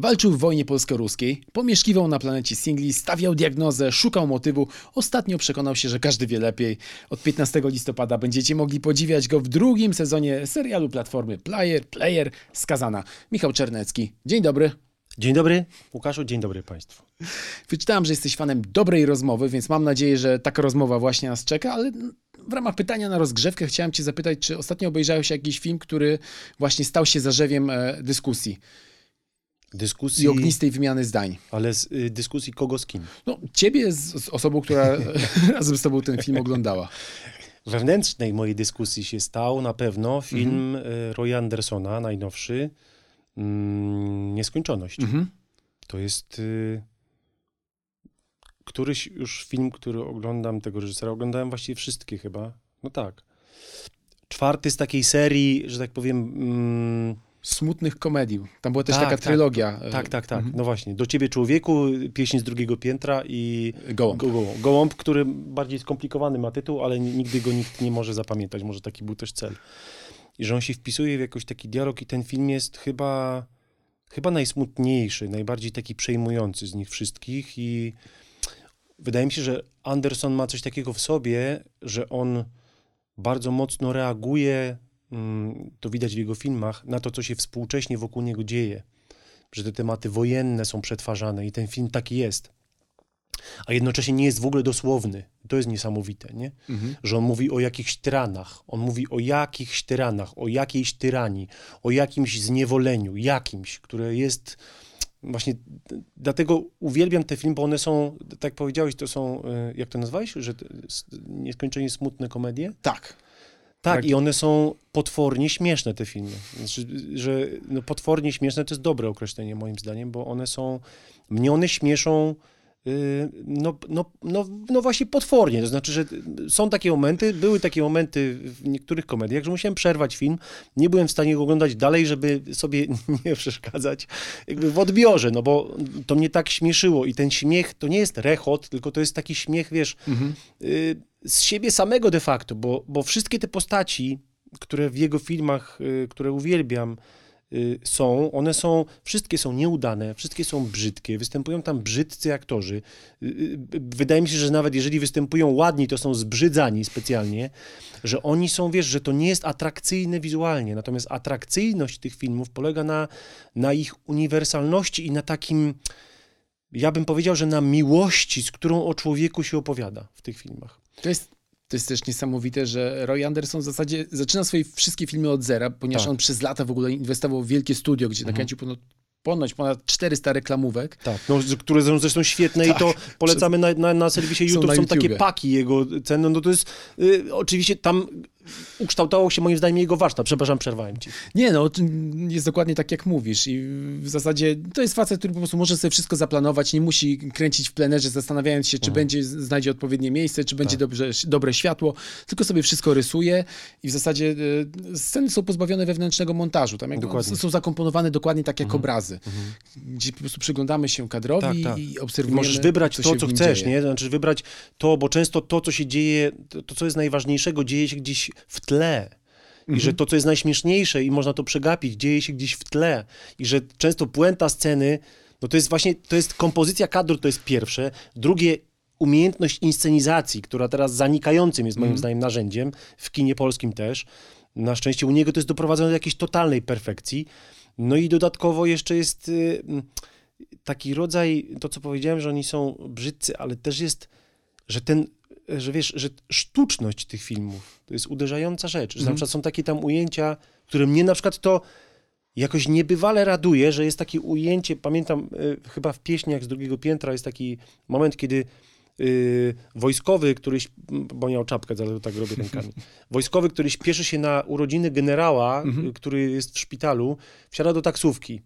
Walczył w wojnie polsko-ruskiej, pomieszkiwał na planecie singli, stawiał diagnozę, szukał motywu. Ostatnio przekonał się, że każdy wie lepiej. Od 15 listopada będziecie mogli podziwiać go w drugim sezonie serialu Platformy Player, Player, Skazana. Michał Czernecki. Dzień dobry. Dzień dobry, Łukaszu, dzień dobry Państwu. Wyczytałem, że jesteś fanem dobrej rozmowy, więc mam nadzieję, że taka rozmowa właśnie nas czeka, ale w ramach pytania na rozgrzewkę chciałem Cię zapytać, czy ostatnio obejrzałeś jakiś film, który właśnie stał się zarzewiem e, dyskusji Dyskusji, i ognistej wymiany zdań. ale z y, dyskusji kogo z kim? No, ciebie z, z osobą, która razem z tobą ten film oglądała. Wewnętrznej mojej dyskusji się stał na pewno film y, Roya Andersona, najnowszy, mm, Nieskończoność. Mhm. To jest y, któryś już film, który oglądam tego reżysera. Oglądałem właściwie wszystkie chyba. No tak. Czwarty z takiej serii, że tak powiem... Mm, Smutnych komedii. Tam była też Tak, taka tak. trylogia. tak, tak, tak. mhm. No właśnie. Do ciebie człowieku, pieśń z drugiego piętra i Gołąb. Go, gołąb. gołąb, który bardziej skomplikowany ma tytuł, ale ni- nigdy go nikt nie może zapamiętać. Może taki był też cel. I że on się wpisuje w jakiś taki dialog i ten film jest chyba, chyba najsmutniejszy, najbardziej taki przejmujący z nich wszystkich i wydaje mi się, że Anderson ma coś takiego w sobie, że on bardzo mocno reaguje, to widać w jego filmach, na to, co się współcześnie wokół niego dzieje. Że te tematy wojenne są przetwarzane i ten film taki jest. A jednocześnie nie jest w ogóle dosłowny. To jest niesamowite, nie? Mhm. Że on mówi o jakichś tyranach. On mówi o jakichś tyranach, o jakiejś tyranii, o jakimś zniewoleniu, jakimś, które jest właśnie dlatego uwielbiam te filmy, bo one są, tak powiedziałeś, to są, e, jak to nazwałeś, że nieskończenie smutne komedie? Tak. Tak, Tak. i one są potwornie śmieszne, te filmy. Znaczy, że no, potwornie śmieszne to jest dobre określenie, moim zdaniem, bo one są, mnie one śmieszą no, no, no, no właśnie potwornie, to znaczy, że są takie momenty, były takie momenty w niektórych komediach, że musiałem przerwać film, nie byłem w stanie go oglądać dalej, żeby sobie nie przeszkadzać jakby w odbiorze, no bo to mnie tak śmieszyło i ten śmiech to nie jest rechot, tylko to jest taki śmiech, wiesz, Mhm. y, z siebie samego de facto, bo, bo wszystkie te postaci, które w jego filmach, y, które uwielbiam, y, są, one są, wszystkie są nieudane, wszystkie są brzydkie, występują tam brzydcy aktorzy. Y, y, Wydaje mi się, że nawet jeżeli występują ładni, to są zbrzydzani specjalnie, że oni są, wiesz, że to nie jest atrakcyjne wizualnie, natomiast atrakcyjność tych filmów polega na, na ich uniwersalności i na takim, ja bym powiedział, że na miłości, z którą o człowieku się opowiada w tych filmach. To jest, to jest też niesamowite, że Roy Anderson w zasadzie zaczyna swoje wszystkie filmy od zera, ponieważ Tak. on przez lata w ogóle inwestował w wielkie studio, gdzie nakręcił ponad, ponoć ponad 400 reklamówek. Tak, no, które są zresztą świetne Tak, i to polecamy na, na, na serwisie Są YouTube. na Są, takie paki jego ceny. No to jest y, oczywiście tam ukształtował się moim zdaniem jego warsztat. Przepraszam, przerwałem ci. Nie no, jest dokładnie tak jak mówisz i w zasadzie to jest facet, który po prostu może sobie wszystko zaplanować, nie musi kręcić w plenerze, zastanawiając się, czy będzie, znajdzie odpowiednie miejsce, czy będzie Mhm. Tak. dobrze, dobre światło, tylko sobie wszystko rysuje i w zasadzie e, sceny są pozbawione wewnętrznego montażu, tam jak Dokładnie. są zakomponowane dokładnie tak jak Mhm. obrazy, gdzie po prostu przyglądamy się kadrowi Tak, tak. i I obserwujemy, możesz wybrać to, co chcesz, dzieje. nie? Znaczy wybrać to, bo często to, co się dzieje, to co jest najważniejszego, dzieje się gdzieś w tle. I Mhm. że to, co jest najśmieszniejsze i można to przegapić, dzieje się gdzieś w tle. I że często puenta sceny, no to jest właśnie, to jest kompozycja kadru, to jest pierwsze. Drugie, umiejętność inscenizacji, która teraz zanikającym jest moim Mhm. zdaniem narzędziem, w kinie polskim też. Na szczęście u niego to jest doprowadzone do jakiejś totalnej perfekcji. No i dodatkowo jeszcze jest y, taki rodzaj, to co powiedziałem, że oni są brzydcy, ale też jest, że ten, że wiesz, że sztuczność tych filmów to jest uderzająca rzecz. Że Mhm. na przykład są takie tam ujęcia, które mnie na przykład to jakoś niebywale raduje, że jest takie ujęcie, pamiętam y, chyba w pieśniach z drugiego piętra jest taki moment, kiedy y, wojskowy, któryś, bo miał czapkę, dlatego tak robię rękami, wojskowy, który śpieszy się na urodziny generała, Mhm. y, który jest w szpitalu, wsiada do taksówki.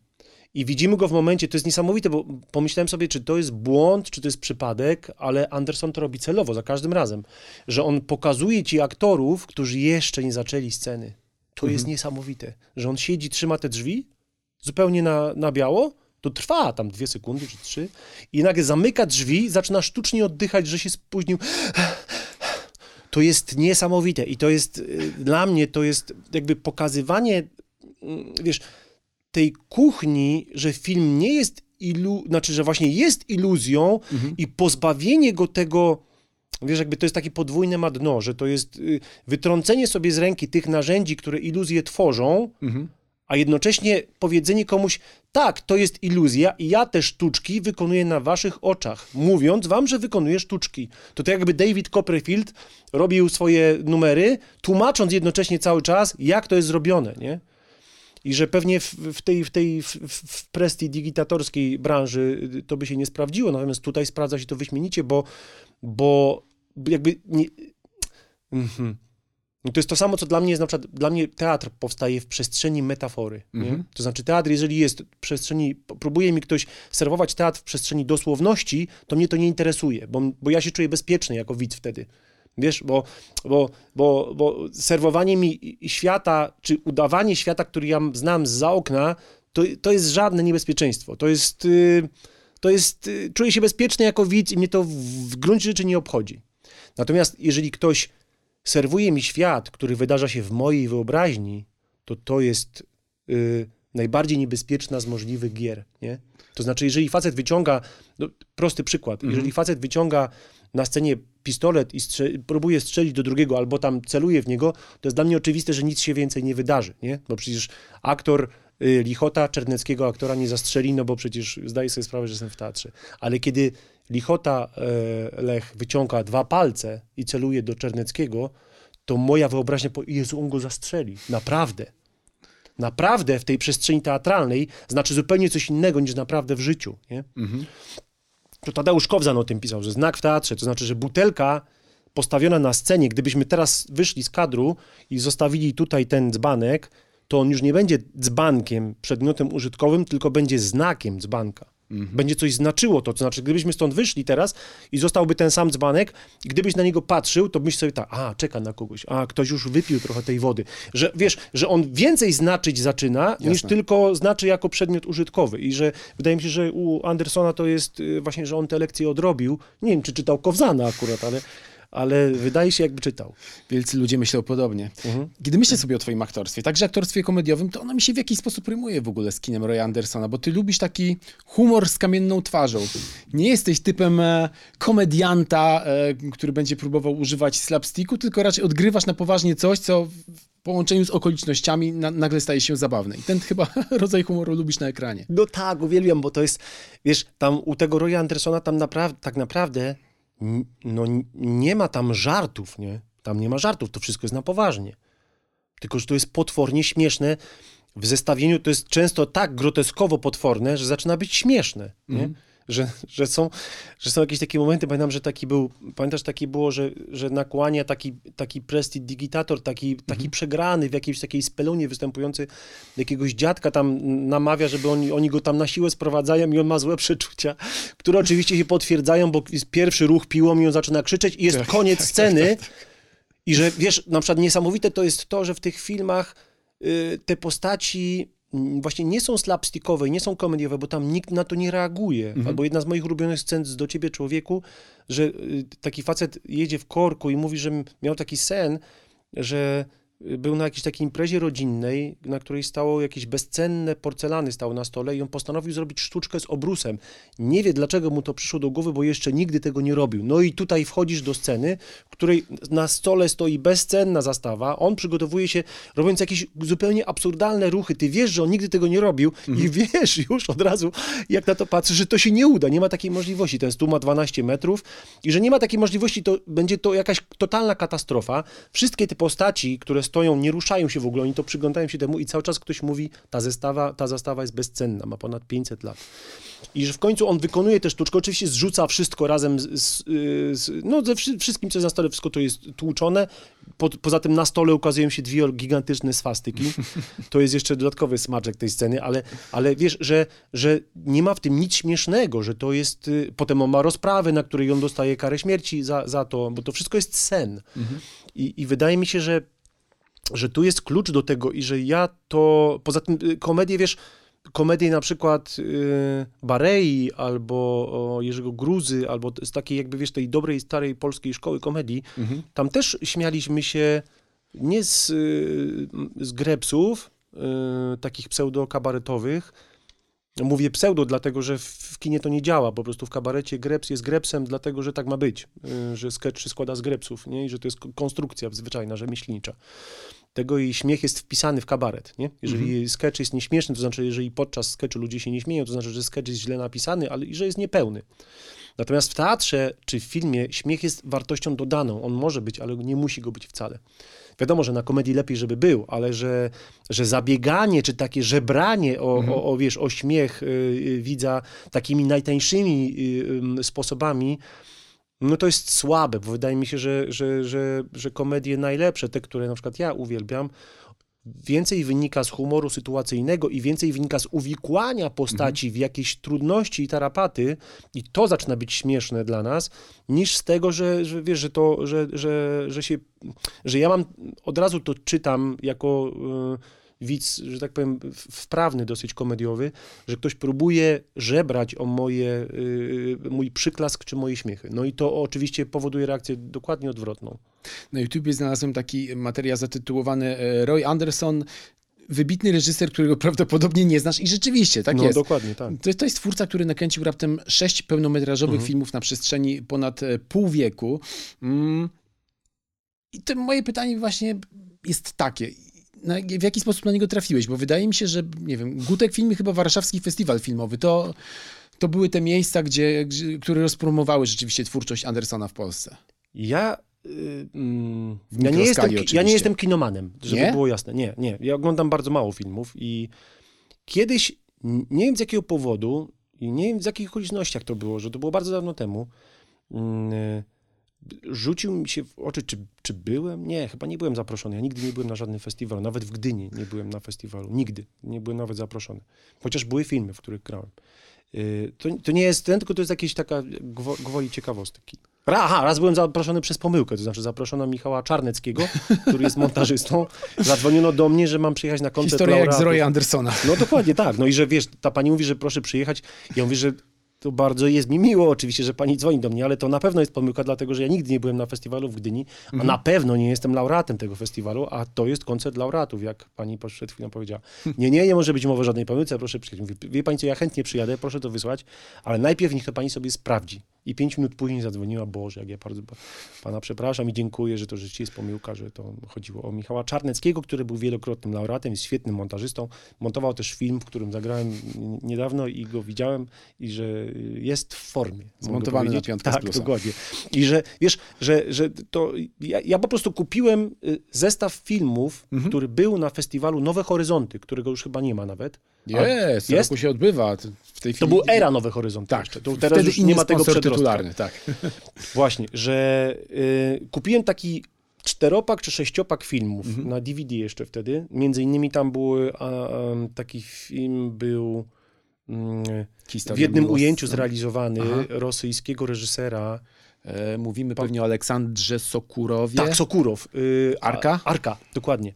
I widzimy go w momencie, to jest niesamowite, bo pomyślałem sobie, czy to jest błąd, czy to jest przypadek, ale Anderson to robi celowo, za każdym razem, że on pokazuje ci aktorów, którzy jeszcze nie zaczęli sceny. To jest niesamowite, że on siedzi, trzyma te drzwi, zupełnie na, na biało, to trwa tam dwie sekundy czy trzy i nagle zamyka drzwi, zaczyna sztucznie oddychać, że się spóźnił. To jest niesamowite i to jest, y, dla mnie to jest jakby pokazywanie, mm, wiesz, tej kuchni, że film nie jest ilu, znaczy, że właśnie jest iluzją i pozbawienie go tego, wiesz, jakby to jest takie podwójne ma dno, że to jest y, wytrącenie sobie z ręki tych narzędzi, które iluzje tworzą, Mhm. a jednocześnie powiedzenie komuś, tak, to jest iluzja i ja te sztuczki wykonuję na waszych oczach, mówiąc wam, że wykonuję sztuczki. To tak jakby David Copperfield robił swoje numery, tłumacząc jednocześnie cały czas, jak to jest zrobione, nie? I że pewnie w, w tej, w tej w, w prestii digitatorskiej branży y, to by się nie sprawdziło, natomiast tutaj sprawdza się to wyśmienicie, bo, bo jakby nie... Mhm. No to jest to samo, co dla mnie jest na przykład, dla mnie teatr powstaje w przestrzeni metafory. Nie? Mhm. To znaczy teatr, jeżeli jest w przestrzeni, próbuje mi ktoś serwować teatr w przestrzeni dosłowności, to mnie to nie interesuje, bo, bo ja się czuję bezpieczny jako widz wtedy. Wiesz, bo, bo, bo, bo serwowanie mi świata, czy udawanie świata, który ja znam za okna, to, to jest żadne niebezpieczeństwo. To jest, y, to jest, y, czuję się bezpieczny jako widz i mnie to w, gruncie rzeczy nie obchodzi. Natomiast jeżeli ktoś serwuje mi świat, który wydarza się w mojej wyobraźni, to to jest y, najbardziej niebezpieczna z możliwych gier, nie? To znaczy, jeżeli facet wyciąga, no, prosty przykład, jeżeli facet wyciąga na scenie pistolet i strze- próbuje strzelić do drugiego albo tam celuje w niego, to jest dla mnie oczywiste, że nic się więcej nie wydarzy, nie? Bo przecież aktor y, Lichota, czerneckiego aktora nie zastrzeli, no bo przecież zdaje sobie sprawę, że jestem w teatrze. Ale kiedy Lichota e, Lech wyciąga dwa palce i celuje do Czerneckiego, to moja wyobraźnia, po Jezu, on go zastrzeli. Naprawdę. Naprawdę w tej przestrzeni teatralnej znaczy zupełnie coś innego niż naprawdę w życiu. Nie? Mhm. To Tadeusz Kowzan o tym pisał, że znak w teatrze, to znaczy, że butelka postawiona na scenie, gdybyśmy teraz wyszli z kadru i zostawili tutaj ten dzbanek, to on już nie będzie dzbankiem, przedmiotem użytkowym, tylko będzie znakiem dzbanka. Będzie coś znaczyło to, to znaczy, gdybyśmy stąd wyszli teraz i zostałby ten sam dzbanek, gdybyś na niego patrzył, to byś sobie tak, a, czeka na kogoś, a, ktoś już wypił trochę tej wody. Że wiesz, że on więcej znaczyć zaczyna, niż Jasne. tylko znaczy jako przedmiot użytkowy. I że wydaje mi się, że u Andersona to jest y, właśnie, że on te lekcje odrobił. Nie wiem, czy czytał Kowzana akurat, ale, ale wydaje się, jakby czytał. Wielcy ludzie myślą podobnie. Mhm. Kiedy myślę sobie o twoim aktorstwie, także aktorstwie komediowym, to ono mi się w jakiś sposób rymuje w ogóle z kinem Roya Andersona, bo ty lubisz taki humor z kamienną twarzą. Nie jesteś typem e, komedianta, e, który będzie próbował używać slapsticku, tylko raczej odgrywasz na poważnie coś, co w połączeniu z okolicznościami na, nagle staje się zabawne. I ten chyba rodzaj humoru lubisz na ekranie. No tak, uwielbiam, bo to jest, wiesz, tam u tego Roya Andersona tam naprawdę, tak naprawdę no, nie ma tam żartów, nie? Tam nie ma żartów, to wszystko jest na poważnie. Tylko, że to jest potwornie śmieszne. W zestawieniu to jest często tak groteskowo potworne, że zaczyna być śmieszne, nie? Że, że, są, że są jakieś takie momenty, pamiętam, że taki był, pamiętasz, taki było, że, że nakłania taki, taki prestidigitator, taki, taki przegrany w jakiejś takiej spelunie występujący jakiegoś dziadka tam namawia, żeby oni, oni go tam na siłę sprowadzają i on ma złe przeczucia, które oczywiście się potwierdzają, bo jest pierwszy ruch piłą i on zaczyna krzyczeć i jest Tak, koniec tak, sceny. I że wiesz, na przykład niesamowite to jest to, że w tych filmach y, te postaci właśnie nie są slapstickowe, nie są komediowe, bo tam nikt na to nie reaguje. Albo jedna z moich ulubionych scen z Do Ciebie Człowieku, że y, taki facet jedzie w korku i mówi, że miał taki sen, że był na jakiejś takiej imprezie rodzinnej, na której stało jakieś bezcenne porcelany stały na stole i on postanowił zrobić sztuczkę z obrusem. Nie wie, dlaczego mu to przyszło do głowy, bo jeszcze nigdy tego nie robił. No i tutaj wchodzisz do sceny, w której na stole stoi bezcenna zastawa, on przygotowuje się, robiąc jakieś zupełnie absurdalne ruchy. Ty wiesz, że on nigdy tego nie robił i wiesz już od razu, jak na to patrzysz, że to się nie uda, nie ma takiej możliwości. Ten stół ma 12 metrów i że nie ma takiej możliwości, to będzie to jakaś totalna katastrofa. Wszystkie te postaci, które stoją, nie ruszają się w ogóle, oni to przyglądają się temu i cały czas ktoś mówi, ta zestawa, ta zastawa jest bezcenna, ma ponad 500 lat. I że w końcu on wykonuje tę sztuczkę, oczywiście zrzuca wszystko razem z, z, z, no, ze wszy- wszystkim, co jest na stole, wszystko to jest tłuczone. Po, poza tym na stole ukazują się dwie gigantyczne swastyki. To jest jeszcze dodatkowy smaczek tej sceny, ale, ale wiesz, że, że nie ma w tym nic śmiesznego, że to jest... y, Potem on ma rozprawę, na której on dostaje karę śmierci za, za to, bo to wszystko jest sen. I, I wydaje mi się, że że tu jest klucz do tego i że ja to, poza tym y, komedię, wiesz, komedie na przykład y, Barei albo o, Jerzego Gruzy, albo z takiej jakby, wiesz, tej dobrej, starej polskiej szkoły komedii, tam też śmialiśmy się nie z, y, z grepsów, y, takich pseudo-kabaretowych. Mówię pseudo, dlatego że w, kinie to nie działa. Po prostu w kabarecie greps jest grepsem, dlatego że tak ma być. Y, że sketch się składa z grepsów, nie? I że to jest ko- konstrukcja zwyczajna, rzemieślnicza. Tego i śmiech jest wpisany w kabaret, nie? Jeżeli sketch jest nieśmieszny, to znaczy, jeżeli podczas sketchu ludzie się nie śmieją, to znaczy, że sketch jest źle napisany, ale i że jest niepełny. Natomiast w teatrze czy w filmie śmiech jest wartością dodaną. On może być, ale nie musi go być wcale. Wiadomo, że na komedii lepiej, żeby był, ale że, że zabieganie czy takie żebranie o, o, o, wiesz, o śmiech y, y, widza takimi najtańszymi y, sposobami, no to jest słabe, bo wydaje mi się, że, że, że, że komedie najlepsze, te, które na przykład ja uwielbiam, więcej wynika z humoru sytuacyjnego i więcej wynika z uwikłania postaci w jakieś trudności i tarapaty i to zaczyna być śmieszne dla nas, niż z tego, że, że wiesz, że to, że, że, że się, że ja mam, od razu to czytam jako y, widz, że tak powiem, wprawny dosyć komediowy, że ktoś próbuje żebrać o moje, y, mój przyklask czy moje śmiechy. No i to oczywiście powoduje reakcję dokładnie odwrotną. Na YouTubie znalazłem taki materiał zatytułowany e, Roy Anderson, wybitny reżyser, którego prawdopodobnie nie znasz i rzeczywiście, tak no jest. dokładnie, tak. To, to jest twórca, który nakręcił raptem sześć pełnometrażowych Mhm. filmów na przestrzeni ponad e, pół wieku. Mm. I to moje pytanie właśnie jest takie. Na, w jaki sposób na niego trafiłeś? Bo wydaje mi się, że, nie wiem, Gutek Film i chyba Warszawski Festiwal Filmowy, to, to były te miejsca, gdzie, gdzie, które rozpromowały rzeczywiście twórczość Andersona w Polsce. Ja, y, ja, nie jestem, ja nie jestem kinomanem, żeby Nie? było jasne. Nie, nie. Ja oglądam bardzo mało filmów i kiedyś, nie wiem z jakiego powodu i nie wiem z jakich okolicznościach to było, że to było bardzo dawno temu, mm, y, rzucił mi się w oczy, czy, czy byłem? Nie, chyba nie byłem zaproszony. Ja nigdy nie byłem na żadnym festiwalu, nawet w Gdyni nie byłem na festiwalu. Nigdy. Nie byłem nawet zaproszony. Chociaż były filmy, w których grałem. Y, To, to nie jest ten, tylko to jest jakaś taka gwo, gwoli ciekawostki. Aha, raz byłem zaproszony przez pomyłkę, to znaczy zaproszono Michała Czarneckiego, który jest montażystą. Zadzwoniono do mnie, że mam przyjechać na koncert Historia jak z. Roya Andersona. No dokładnie tak. No i że wiesz, ta pani mówi, że proszę przyjechać. Ja mówię, że to bardzo jest mi miło oczywiście, że pani dzwoni do mnie, ale to na pewno jest pomyłka, dlatego że ja nigdy nie byłem na festiwalu w Gdyni, a na pewno nie jestem laureatem tego festiwalu, a to jest koncert laureatów, jak pani przed chwilą powiedziała. Nie, nie, nie może być mowy o żadnej pomyłce, proszę przyjechać. Mówię, wie pani co, ja chętnie przyjadę, proszę to wysłać, ale najpierw niech to pani sobie sprawdzi. I pięć minut później zadzwoniła, Boże, jak ja bardzo pa- pana przepraszam i dziękuję, że to rzeczywiście jest pomyłka, że to chodziło o Michała Czarneckiego, który był wielokrotnym laureatem, jest świetnym montażystą. Montował też film, w którym zagrałem niedawno i go widziałem i że jest w formie. Zmontowany na piątkę z Tak, plusem. dokładnie. I że, wiesz, że, że to, ja, ja po prostu kupiłem y, zestaw filmów, Mhm. który był na festiwalu Nowe Horyzonty, którego już chyba nie ma nawet. Jest, jest? roku się odbywa. To W tej To chwili... był era Nowe Horyzonty Tak, jeszcze. To teraz już nie ma tego przedrostka. tak. Właśnie, że y, kupiłem taki czteropak czy sześciopak filmów Mhm. na DVD jeszcze wtedy. Między innymi tam były, a, a, taki film był w jednym ujęciu zrealizowany Aha. rosyjskiego reżysera. E, mówimy pewnie o Aleksandrze Sokurowie. Tak, Sokurow. Y, a- Arka? Arka, dokładnie.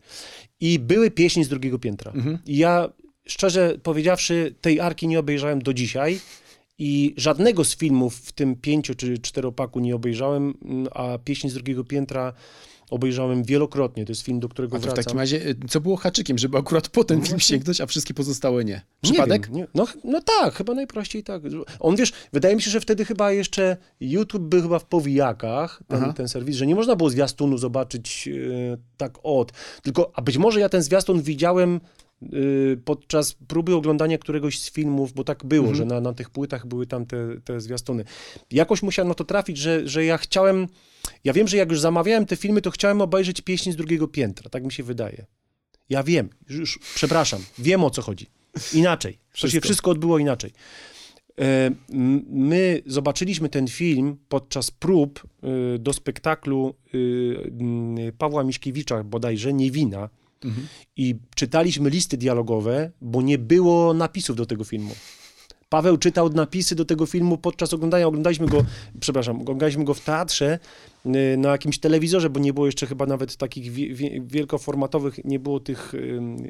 I były pieśni z drugiego piętra. Mhm. I ja, szczerze powiedziawszy, tej Arki nie obejrzałem do dzisiaj. I żadnego z filmów w tym pięcio czy czteropaku nie obejrzałem, mm, a pieśń z drugiego piętra obejrzałem wielokrotnie. To jest film, do którego A to w wracam. takim razie, e, co było haczykiem, żeby akurat po ten No film sięgnąć, a wszystkie pozostałe nie? Nie Przypadek? wiem, nie. No, no tak, chyba najprościej tak. On wiesz, wydaje mi się, że wtedy chyba jeszcze YouTube był chyba w powijakach, ten, Aha. ten serwis, że nie można było zwiastunu zobaczyć e, tak od. Tylko, a być może ja ten zwiastun widziałem podczas próby oglądania któregoś z filmów, bo tak było, Mhm. że na, na tych płytach były tam te, te zwiastuny. Jakoś musiałem na to trafić, że, że ja chciałem, ja wiem, że jak już zamawiałem te filmy, to chciałem obejrzeć pieśń z drugiego piętra, tak mi się wydaje. Ja wiem, już, przepraszam, wiem o co chodzi. Inaczej. To się Wszystko. wszystko odbyło inaczej. E, My zobaczyliśmy ten film podczas prób e, do spektaklu m, Pawła Miśkiewicza, bodajże Niewina. Mhm. I czytaliśmy listy dialogowe, bo nie było napisów do tego filmu. Paweł czytał napisy do tego filmu podczas oglądania. Oglądaliśmy go, przepraszam, oglądaliśmy go w teatrze y, na jakimś telewizorze, bo nie było jeszcze chyba nawet takich wie, wie, wielkoformatowych, nie było tych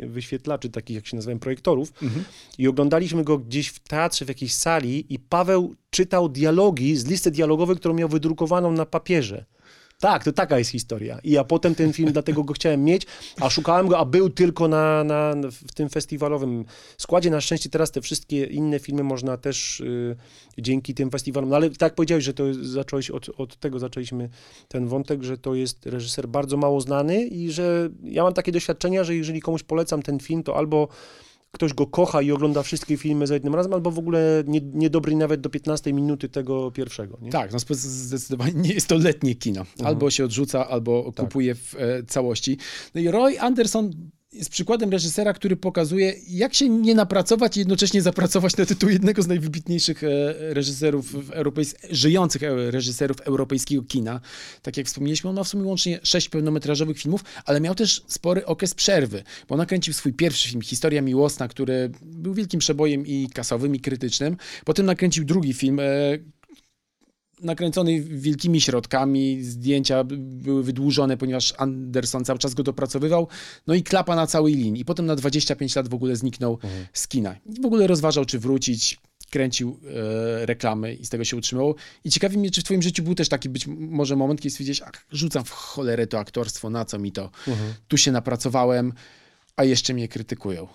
wyświetlaczy, takich jak się nazywają, projektorów. Mhm. I oglądaliśmy go gdzieś w teatrze, w jakiejś sali i Paweł czytał dialogi z listy dialogowej, którą miał wydrukowaną na papierze. Tak, to taka jest historia. I ja potem ten film, dlatego go chciałem mieć, a szukałem go, a był tylko na, na, w tym festiwalowym składzie. Na szczęście teraz te wszystkie inne filmy można też y, dzięki tym festiwalom. No ale tak powiedziałeś, że to zacząłeś od, od tego zaczęliśmy ten wątek, że to jest reżyser bardzo mało znany i że ja mam takie doświadczenia, że jeżeli komuś polecam ten film, to albo ktoś go kocha i ogląda wszystkie filmy za jednym razem, albo w ogóle nie, niedobry nawet do 15 minuty tego pierwszego. Nie? Tak, no zdecydowanie nie jest to letnie kino. Mhm. Albo się odrzuca, albo tak. kupuje w e, całości. No i Roy Anderson jest przykładem reżysera, który pokazuje, jak się nie napracować i jednocześnie zapracować na tytuł jednego z najwybitniejszych e, reżyserów żyjących e, reżyserów europejskiego kina. Tak jak wspomnieliśmy, on ma w sumie łącznie sześć pełnometrażowych filmów, ale miał też spory okres przerwy, bo nakręcił swój pierwszy film, Historia Miłosna, który był wielkim przebojem i kasowym, i krytycznym. Potem nakręcił drugi film, e, nakręcony wielkimi środkami, zdjęcia były wydłużone, ponieważ Anderson cały czas go dopracowywał, no i klapa na całej linii. I potem na 25 lat w ogóle zniknął mhm. z kina. I w ogóle rozważał, czy wrócić, kręcił e, reklamy i z tego się utrzymywał. I ciekawi mnie, czy w twoim życiu był też taki być może moment, kiedy stwierdziłeś, ach, rzucam w cholerę to aktorstwo, na co mi to? Mhm. Tu się napracowałem, a jeszcze mnie krytykują.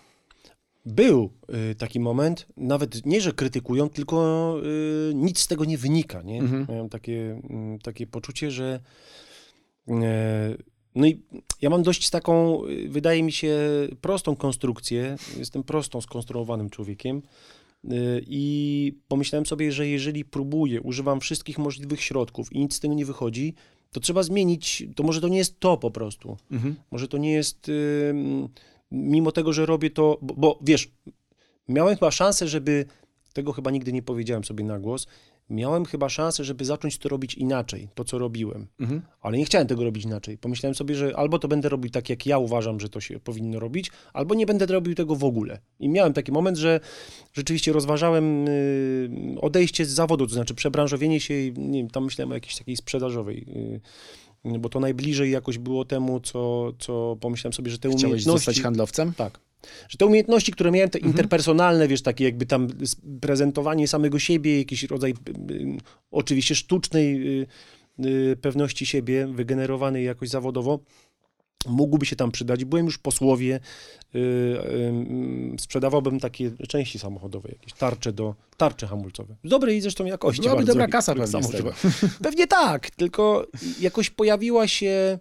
Był y, taki moment, nawet nie, że krytykują, tylko y, nic z tego nie wynika. Nie? Mhm. Miałem takie, y, takie poczucie, że. E, no i ja mam dość taką, y, wydaje mi się, prostą konstrukcję. Jestem prostą skonstruowanym człowiekiem. I pomyślałem sobie, że jeżeli próbuję, używam wszystkich możliwych środków i nic z tego nie wychodzi, to trzeba zmienić. To może to nie jest to po prostu. Mhm. Może to nie jest mimo tego, że robię to, bo, bo wiesz, miałem chyba szansę, żeby, tego chyba nigdy nie powiedziałem sobie na głos, miałem chyba szansę, żeby zacząć to robić inaczej, to co robiłem. Mhm. Ale nie chciałem tego robić inaczej. Pomyślałem sobie, że albo to będę robił tak, jak ja uważam, że to się powinno robić, albo nie będę robił tego w ogóle. I miałem taki moment, że rzeczywiście rozważałem y, odejście z zawodu, to znaczy przebranżowienie się i nie wiem, tam myślałem o jakiejś takiej sprzedażowej y, bo to najbliżej jakoś było temu, co, co pomyślałem sobie, że te Chciałeś umiejętności... zostać handlowcem? Tak. Że te umiejętności, które miałem, te mhm. interpersonalne, wiesz, takie jakby tam prezentowanie samego siebie, jakiś rodzaj y, y, oczywiście sztucznej y, pewności siebie, wygenerowanej jakoś zawodowo, mógłby się tam przydać. Byłem już po słowie, yy, yy, sprzedawałbym takie części samochodowe, jakieś tarcze do, tarcze hamulcowe. Dobrej zresztą jakości. Byłaby dobra kasa pewnie z tego. Pewnie tak, tylko jakoś pojawiła się,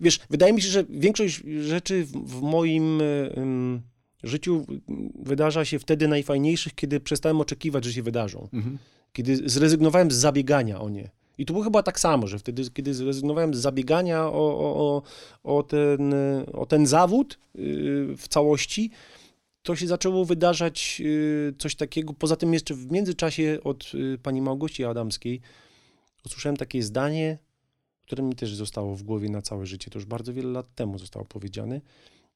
wiesz, wydaje mi się, że większość rzeczy w, w moim yy, życiu wydarza się wtedy najfajniejszych, kiedy przestałem oczekiwać, że się wydarzą. Mhm. Kiedy zrezygnowałem z zabiegania o nie. I to było chyba tak samo, że wtedy, kiedy zrezygnowałem z zabiegania o, o, o, ten, o ten zawód y, w całości, to się zaczęło wydarzać y, coś takiego. Poza tym jeszcze w międzyczasie od y, pani Małgosi Adamskiej usłyszałem takie zdanie, które mi też zostało w głowie na całe życie. To już bardzo wiele lat temu zostało powiedziane.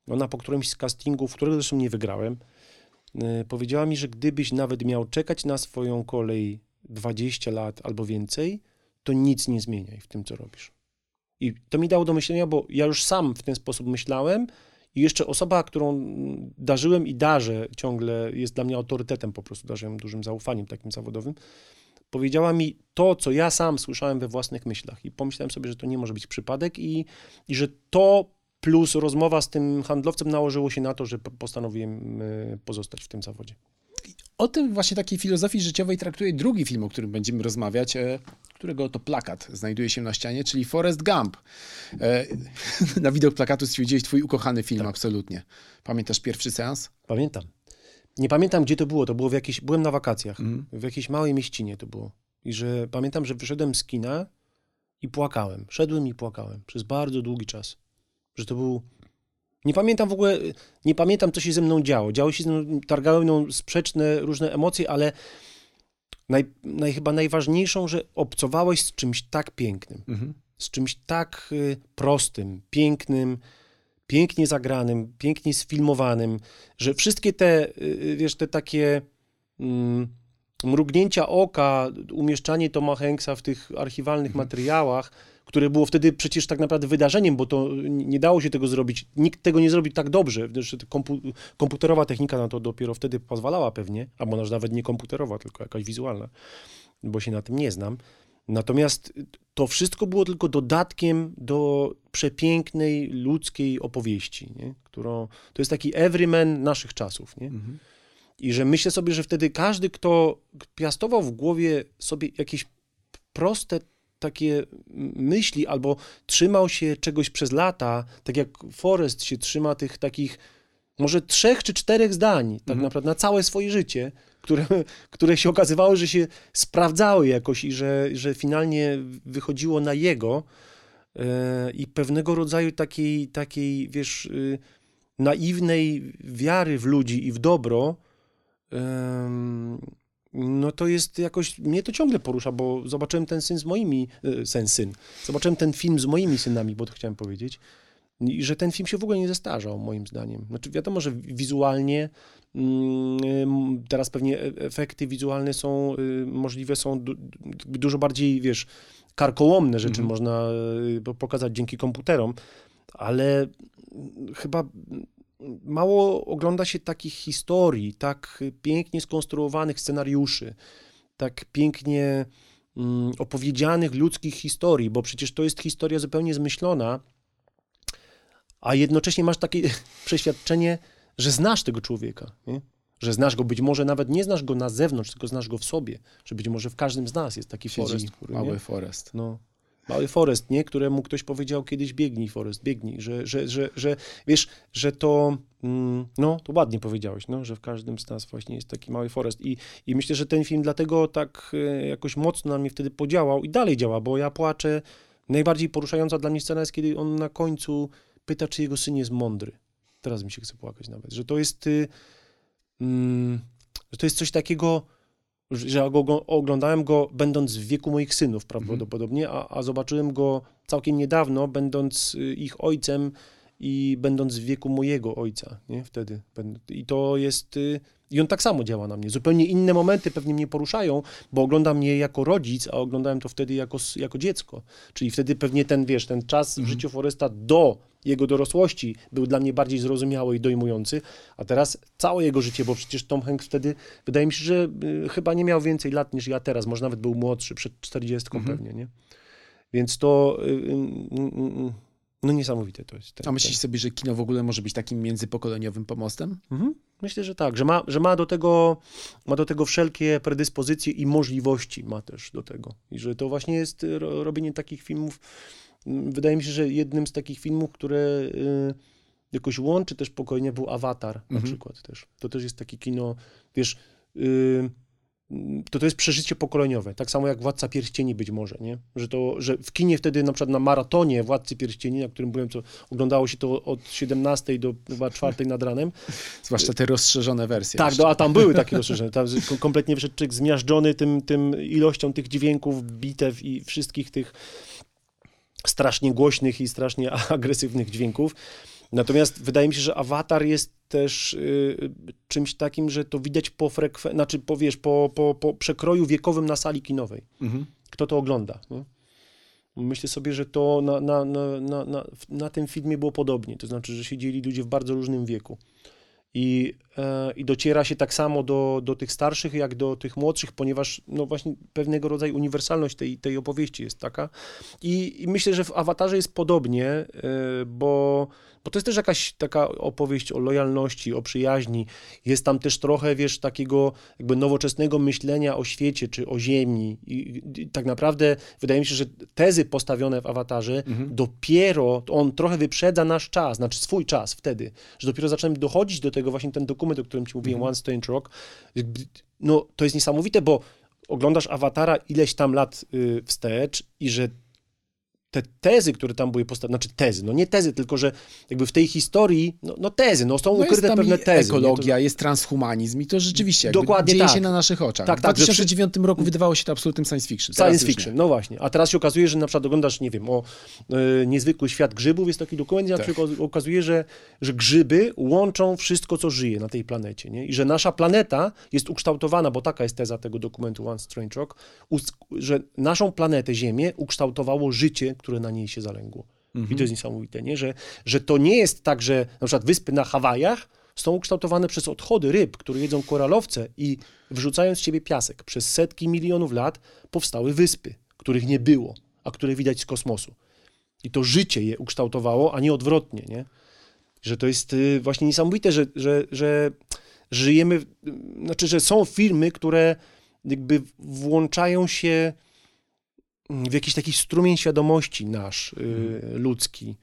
Ona po którymś z castingów, którego zresztą nie wygrałem, powiedziała mi, że gdybyś nawet miał czekać na swoją kolej 20 lat albo więcej, to nic nie zmieniaj w tym, co robisz. I to mi dało do myślenia, bo ja już sam w ten sposób myślałem i jeszcze osoba, którą darzyłem i darzę ciągle, jest dla mnie autorytetem po prostu, darzyłem dużym zaufaniem takim zawodowym, powiedziała mi to, co ja sam słyszałem we własnych myślach i pomyślałem sobie, że to nie może być przypadek i, i że to plus rozmowa z tym handlowcem nałożyło się na to, że postanowiłem e, pozostać w tym zawodzie. O tym właśnie takiej filozofii życiowej traktuje drugi film, o którym będziemy rozmawiać, e, którego to plakat znajduje się na ścianie, czyli Forrest Gump. E, na widok plakatu stwierdziłeś twój ukochany film, tak. absolutnie. Pamiętasz pierwszy seans? Pamiętam. Nie pamiętam, gdzie to było. To było w jakiejś... Byłem na wakacjach. Mm. W jakiejś małej mieścinie to było. I że pamiętam, że wyszedłem z kina i płakałem. Szedłem i płakałem przez bardzo długi czas. Że to był nie pamiętam w ogóle, nie pamiętam, co się ze mną działo. Działy się ze mną, targały mną sprzeczne różne emocje, ale naj, naj, chyba najważniejszą, że obcowałeś z czymś tak pięknym, mhm. z czymś tak y, prostym, pięknym, pięknie zagranym, pięknie sfilmowanym, że wszystkie te, y, y wiesz, te takie mm, mrugnięcia oka, umieszczanie Toma Hanksa w tych archiwalnych mhm. materiałach, które było wtedy przecież tak naprawdę wydarzeniem, bo to nie dało się tego zrobić. Nikt tego nie zrobił tak dobrze. Kompu komputerowa technika na to dopiero wtedy pozwalała pewnie, albo nawet nie komputerowa, tylko jakaś wizualna, bo się na tym nie znam. Natomiast to wszystko było tylko dodatkiem do przepięknej ludzkiej opowieści, nie? Którą, to jest taki everyman naszych czasów. Nie? Mhm. I że myślę sobie, że wtedy każdy, kto piastował w głowie sobie jakieś proste takie myśli albo trzymał się czegoś przez lata, tak jak Forrest się trzyma tych takich może trzech czy czterech zdań, tak Mhm. naprawdę na całe swoje życie, które, które się okazywało, że się sprawdzały jakoś i że, że finalnie wychodziło na jego e, i pewnego rodzaju takiej, takiej wiesz, y, naiwnej wiary w ludzi i w dobro, em, no to jest jakoś, mnie to ciągle porusza, bo zobaczyłem ten syn z moimi, e, sen, syn, zobaczyłem ten film z moimi synami, bo to chciałem powiedzieć, i że ten film się w ogóle nie zestarzał, moim zdaniem. Znaczy wiadomo, że wizualnie mm, teraz pewnie e- efekty wizualne są, możliwe są du, du- dużo bardziej, wiesz, karkołomne rzeczy Mhm. można po- pokazać dzięki komputerom, ale chyba mało ogląda się takich historii, tak pięknie skonstruowanych scenariuszy, tak pięknie mm, opowiedzianych ludzkich historii, bo przecież to jest historia zupełnie zmyślona, a jednocześnie masz takie przeświadczenie, że znasz tego człowieka, nie? że znasz go, być może nawet nie znasz go na zewnątrz, tylko znasz go w sobie, że być może w każdym z nas jest taki Siedzi Forest, który, mały nie? Forest. No. Mały Forest, nie? Któremu ktoś powiedział kiedyś biegnij, Forest, biegnij, że, że, że, że wiesz, że to, mm, no, to ładnie powiedziałeś, no, że w każdym z nas właśnie jest taki mały Forest i, i myślę, że ten film dlatego tak e, jakoś mocno na mnie wtedy podziałał i dalej działa, bo ja płaczę, najbardziej poruszająca dla mnie scena jest, kiedy on na końcu pyta, czy jego syn jest mądry. Teraz mi się chce płakać nawet, że to jest, y, mm, że to jest coś takiego, że go, oglądałem go będąc w wieku moich synów prawdopodobnie, a, a zobaczyłem go całkiem niedawno, będąc y, ich ojcem i będąc w wieku mojego ojca, nie, wtedy. I to jest, y, i on tak samo działa na mnie. Zupełnie inne momenty pewnie mnie poruszają, bo oglądam je jako rodzic, a oglądałem to wtedy jako, jako dziecko. Czyli wtedy pewnie ten, wiesz, ten czas w życiu Foresta do jego dorosłości był dla mnie bardziej zrozumiały i dojmujący, a teraz całe jego życie, bo przecież Tom Hanks wtedy, wydaje mi się, że y, chyba nie miał więcej lat niż ja teraz, może nawet był młodszy, przed 40 pewnie, nie? Więc to, y, y, no niesamowite to jest. ten- A myślisz sobie, że kino w ogóle może być takim międzypokoleniowym pomostem? Mhm. Myślę, że tak, że ma, że ma do tego, ma do tego wszelkie predyspozycje i możliwości ma też do tego. I że to właśnie jest ro, robienie takich filmów. Wydaje mi się, że jednym z takich filmów, które y, jakoś łączy też pokolenie był Avatar na Mhm. przykład też. To też jest takie kino, wiesz, y, to to jest przeżycie pokoleniowe, tak samo jak Władca Pierścieni być może, nie? Że to, że w kinie wtedy na przykład na maratonie Władcy Pierścieni, na którym byłem, to oglądało się to od 17 do chyba 4 nad ranem, Zwłaszcza te rozszerzone wersje. tak, jeszcze. no, a tam były takie rozszerzone. Tam kompletnie człowiek zmiażdżony tym, tym ilością tych dźwięków, bitew i wszystkich tych strasznie głośnych i strasznie agresywnych dźwięków. Natomiast wydaje mi się, że awatar jest też y, czymś takim, że to widać po frekwencji, znaczy po, wiesz, po, po, po przekroju wiekowym na sali kinowej. Mhm. Kto to ogląda. Nie? Myślę sobie, że to na, na, na, na, na, na tym filmie było podobnie. To znaczy, że siedzieli ludzie w bardzo różnym wieku. I, e, i dociera się tak samo do, do tych starszych, jak do tych młodszych, ponieważ no właśnie pewnego rodzaju uniwersalność tej, tej opowieści jest taka. I, I myślę, że w Awatarze jest podobnie, e, bo, bo to jest też jakaś taka opowieść o lojalności, o przyjaźni. Jest tam też trochę, wiesz, takiego jakby nowoczesnego myślenia o świecie czy o ziemi. I, i tak naprawdę wydaje mi się, że tezy postawione w Awatarze Mhm. dopiero, on trochę wyprzedza nasz czas, znaczy swój czas wtedy, że dopiero zaczynamy dochodzić do tego właśnie ten dokument, o którym ci mówiłem, Mhm. One Strange Rock. No to jest niesamowite, bo oglądasz Awatara ileś tam lat y, wstecz i że te tezy, które tam były postawione, znaczy tezy, no nie tezy, tylko że jakby w tej historii, no, no tezy, no są No ukryte pewne tezy. ekologia, jest transhumanizm i to rzeczywiście Dokładnie dzieje tak. się na naszych oczach. Tak, w tak, że 2009 roku wydawało się to absolutnym science fiction. Science fiction, no właśnie. A teraz się okazuje, że na przykład oglądasz, nie wiem, o e, niezwykły świat grzybów, jest taki dokument, i na przykład okazuje, że, że grzyby łączą wszystko, co żyje na tej planecie, nie? I że nasza planeta jest ukształtowana, bo taka jest teza tego dokumentu One Strange Rock, że naszą planetę Ziemię ukształtowało życie, które na niej się zalęgło. I to jest niesamowite, nie? Że, że to nie jest tak, że na przykład wyspy na Hawajach są ukształtowane przez odchody ryb, które jedzą koralowce i wrzucając z siebie piasek. Przez setki milionów lat powstały wyspy, których nie było, a które widać z kosmosu. I to życie je ukształtowało, a nie odwrotnie, nie? Że to jest y, właśnie niesamowite, że, że, że żyjemy, w- znaczy, że są filmy, które jakby włączają się w jakiś taki strumień świadomości nasz, y, ludzki.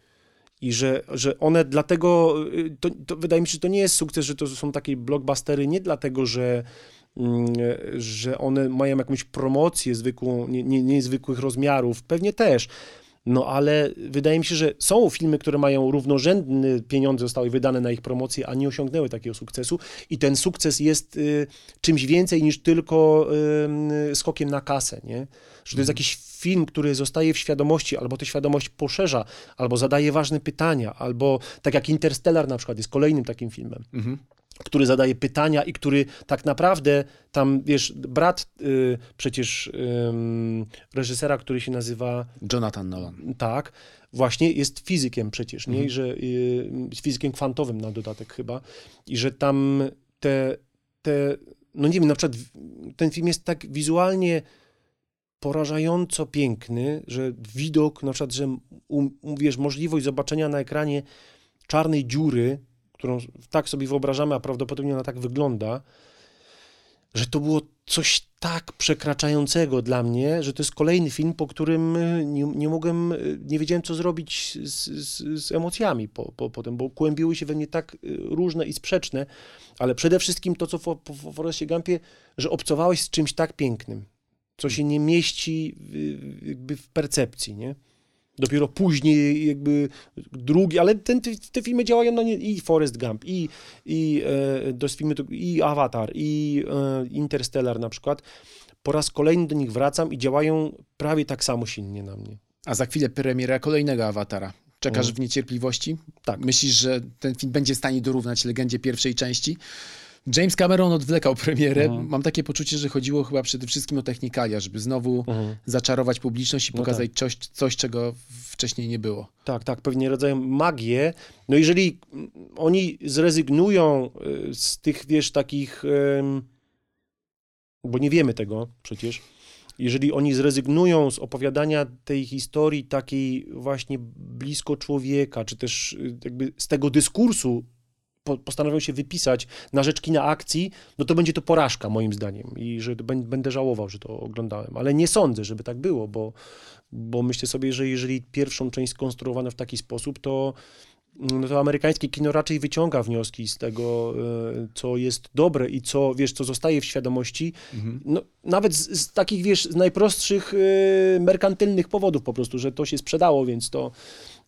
I że, że one dlatego, y, to, to wydaje mi się, że to nie jest sukces, że to są takie blockbustery, nie dlatego, że, mm, że one mają jakąś promocję zwykłą, nie, nie, niezwykłych rozmiarów, pewnie też. No ale wydaje mi się, że są filmy, które mają równorzędne pieniądze, zostały wydane na ich promocję, a nie osiągnęły takiego sukcesu. I ten sukces jest y, czymś więcej niż tylko y, skokiem na kasę, nie? Że to jest jakiś film, który zostaje w świadomości, albo tę świadomość poszerza, albo zadaje ważne pytania, albo tak jak Interstellar na przykład jest kolejnym takim filmem Mhm. Który zadaje pytania i który tak naprawdę tam, wiesz, brat y, przecież ym, reżysera, który się nazywa Jonathan Nolan. tak, właśnie jest fizykiem przecież, nie? I że y, fizykiem kwantowym na dodatek chyba. I że tam te, te, no nie wiem, na przykład ten film jest tak wizualnie porażająco piękny, że widok, na przykład, że um, wiesz, możliwość zobaczenia na ekranie czarnej dziury, którą tak sobie wyobrażamy, a prawdopodobnie ona tak wygląda, że to było coś tak przekraczającego dla mnie, że to jest kolejny film, po którym y, nie, nie mogłem, y, nie wiedziałem, co zrobić z, z, z emocjami po, po, potem, bo kłębiły się we mnie tak y, różne i sprzeczne, ale przede wszystkim to, co w, w, w że obcowałeś z czymś tak pięknym, co się nie mieści w, w percepcji, nie? Dopiero później jakby drugi, ale ten, te, te filmy działają na nie, i Forest Gump, i, i, e, filmy, i Avatar, i e, Interstellar na przykład. Po raz kolejny do nich wracam i działają prawie tak samo silnie na mnie. A za chwilę premiera kolejnego awatara. Czekasz Mhm. w niecierpliwości? Tak. Myślisz, że ten film będzie w stanie dorównać legendzie pierwszej części? James Cameron odwlekał premierę. Mhm. Mam takie poczucie, że chodziło chyba przede wszystkim o technikalia, żeby znowu zaczarować publiczność i No pokazać coś, coś, czego wcześniej nie było. Tak, tak, pewnie rodzają magię. No jeżeli oni zrezygnują y, z tych, wiesz, takich, bo nie wiemy tego przecież, jeżeli oni zrezygnują z opowiadania tej historii takiej właśnie blisko człowieka, czy też y, jakby z tego dyskursu po, postanowią się wypisać na rzecz kina akcji, no to będzie to porażka moim zdaniem. I że bę- będę żałował, że to oglądałem. Ale nie sądzę, żeby tak było, bo, bo myślę sobie, że jeżeli pierwszą część skonstruowano w taki sposób, to, no to amerykańskie kino raczej wyciąga wnioski z tego, e, co jest dobre i co, wiesz, co zostaje w świadomości, no, nawet z, z takich, wiesz, z najprostszych e, merkantylnych powodów po prostu, że to się sprzedało, więc to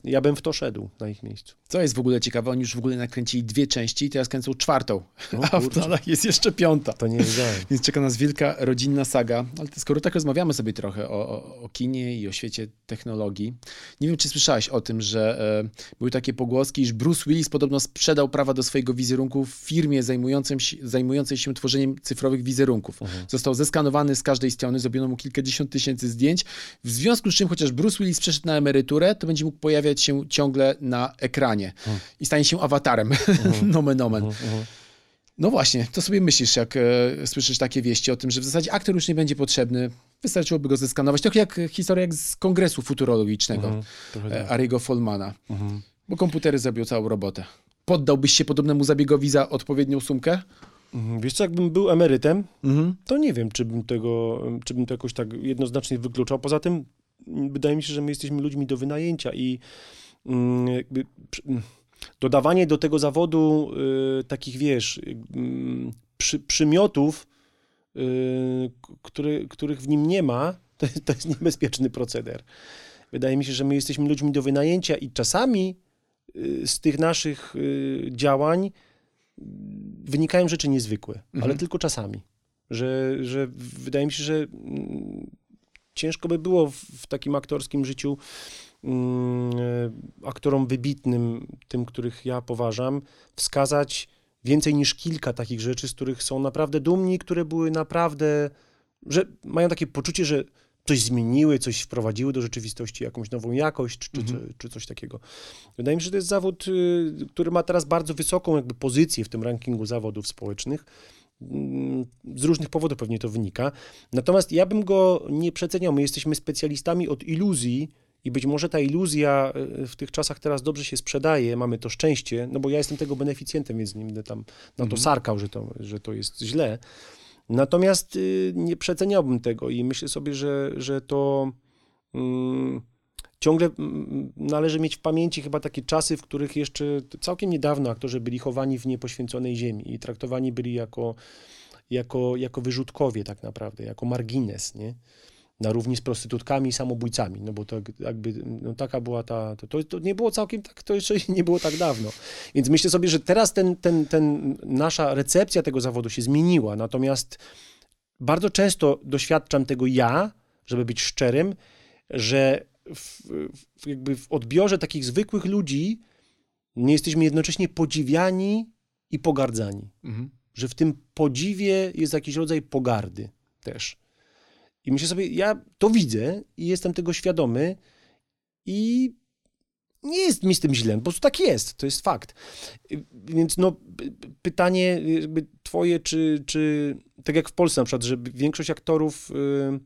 ja bym w to szedł na ich miejscu. Co jest w ogóle ciekawe, oni już w ogóle nakręcili dwie części i teraz kręcą czwartą, a w planach jest jeszcze piąta. To nie wiedziałem. Więc czeka nas wielka rodzinna saga. Ale skoro tak rozmawiamy sobie trochę o, o, o kinie i o świecie technologii, nie wiem, czy słyszałeś o tym, że e, były takie pogłoski, iż Bruce Willis podobno sprzedał prawa do swojego wizerunku w firmie zajmującym się, zajmującej się tworzeniem cyfrowych wizerunków. Został zeskanowany z każdej strony, zrobiono mu kilkadziesiąt tysięcy zdjęć, w związku z czym chociaż Bruce Willis przeszedł na emeryturę, to będzie mógł pojawiać się ciągle na ekranie i stanie się awatarem. nomen omen. No właśnie, to sobie myślisz, jak e, słyszysz takie wieści o tym, że w zasadzie aktor już nie będzie potrzebny, wystarczyłoby go zeskanować. Trochę jak historia jak z kongresu futurologicznego Mhm, e, tak. Ariego Folmana, Mhm. bo komputery zrobią całą robotę. Poddałbyś się podobnemu zabiegowi za odpowiednią sumkę? Mhm. Wiesz co, jakbym był emerytem, Mhm. to nie wiem, czy bym tego, czy bym to jakoś tak jednoznacznie wykluczał. Poza tym wydaje mi się, że my jesteśmy ludźmi do wynajęcia i mm, jakby mm, dodawanie do tego zawodu y, takich, wiesz, y, mm, przy, przymiotów, y, który, których w nim nie ma, to, jest- to jest niebezpieczny proceder. Wydaje mi się, że my jesteśmy ludźmi do wynajęcia i czasami z tych naszych działań wynikają rzeczy niezwykłe, ale tylko czasami. Że, że wydaje mi się, że ciężko by było w, w takim aktorskim życiu mm, e, aktorom wybitnym, tym, których ja poważam, wskazać więcej niż kilka takich rzeczy, z których są naprawdę dumni, które były naprawdę, że mają takie poczucie, że coś zmieniły, coś wprowadziły do rzeczywistości, jakąś nową jakość, czy, czy, czy, czy coś takiego. Wydaje mi się, że to jest zawód, y, który ma teraz bardzo wysoką jakby pozycję w tym rankingu zawodów społecznych Z różnych powodów pewnie to wynika. Natomiast ja bym go nie przeceniał. My jesteśmy specjalistami od iluzji i być może ta iluzja y, w tych czasach teraz dobrze się sprzedaje, mamy to szczęście, no bo ja jestem tego beneficjentem, więc nie będę tam na to Mhm. sarkał, że to, że to jest źle. Natomiast y, nie przeceniałbym tego i myślę sobie, że, że to mm, ciągle mm, należy mieć w pamięci chyba takie czasy, w których jeszcze całkiem niedawno aktorzy byli chowani w niepoświęconej ziemi i traktowani byli jako, jako, jako wyrzutkowie tak naprawdę, jako margines, nie? Na równi z prostytutkami i samobójcami, no bo to jakby, no taka była ta, to, to, to nie było całkiem tak, to jeszcze nie było tak dawno. Więc myślę sobie, że teraz ten, ten, ten, nasza recepcja tego zawodu się zmieniła, natomiast bardzo często doświadczam tego ja, żeby być szczerym, że w, w, jakby w odbiorze takich zwykłych ludzi nie jesteśmy jednocześnie podziwiani i pogardzani. Mhm. Że w tym podziwie jest jakiś rodzaj pogardy też. I myślę sobie, ja to widzę i jestem tego świadomy i nie jest mi z tym źle, po prostu tak jest, to jest fakt. Więc no, pytanie twoje, czy, czy tak jak w Polsce na przykład, że większość aktorów y,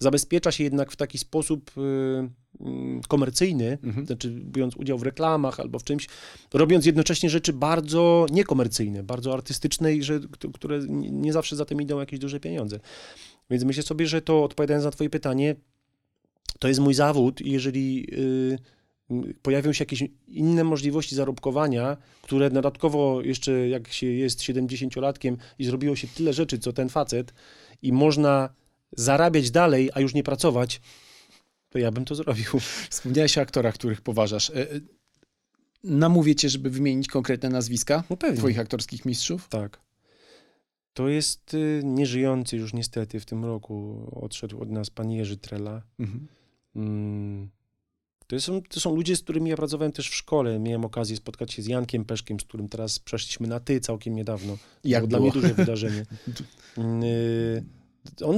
zabezpiecza się jednak w taki sposób y, y, komercyjny, Mhm. znaczy biorąc udział w reklamach albo w czymś, robiąc jednocześnie rzeczy bardzo niekomercyjne, bardzo artystyczne i że, które nie zawsze za tym idą jakieś duże pieniądze. Więc myślę sobie, że to odpowiadając na twoje pytanie, to jest mój zawód i jeżeli y, y, pojawią się jakieś inne możliwości zarobkowania, które dodatkowo jeszcze jak się jest 70-latkiem i zrobiło się tyle rzeczy, co ten facet i można zarabiać dalej, a już nie pracować, to ja bym to zrobił. Wspomniałeś o aktorach, których poważasz. E, e, Namówię cię, żeby wymienić konkretne nazwiska No pewnie. twoich aktorskich mistrzów. Tak. To jest y, nieżyjący już niestety w tym roku. Odszedł od nas pan Jerzy Trela. Mhm. Mm. To są, to są ludzie, z którymi ja pracowałem też w szkole. Miałem okazję spotkać się z Jankiem Peszkiem, z którym teraz przeszliśmy na ty całkiem niedawno. Jak było dla było? mnie duże wydarzenie. Mm, y, On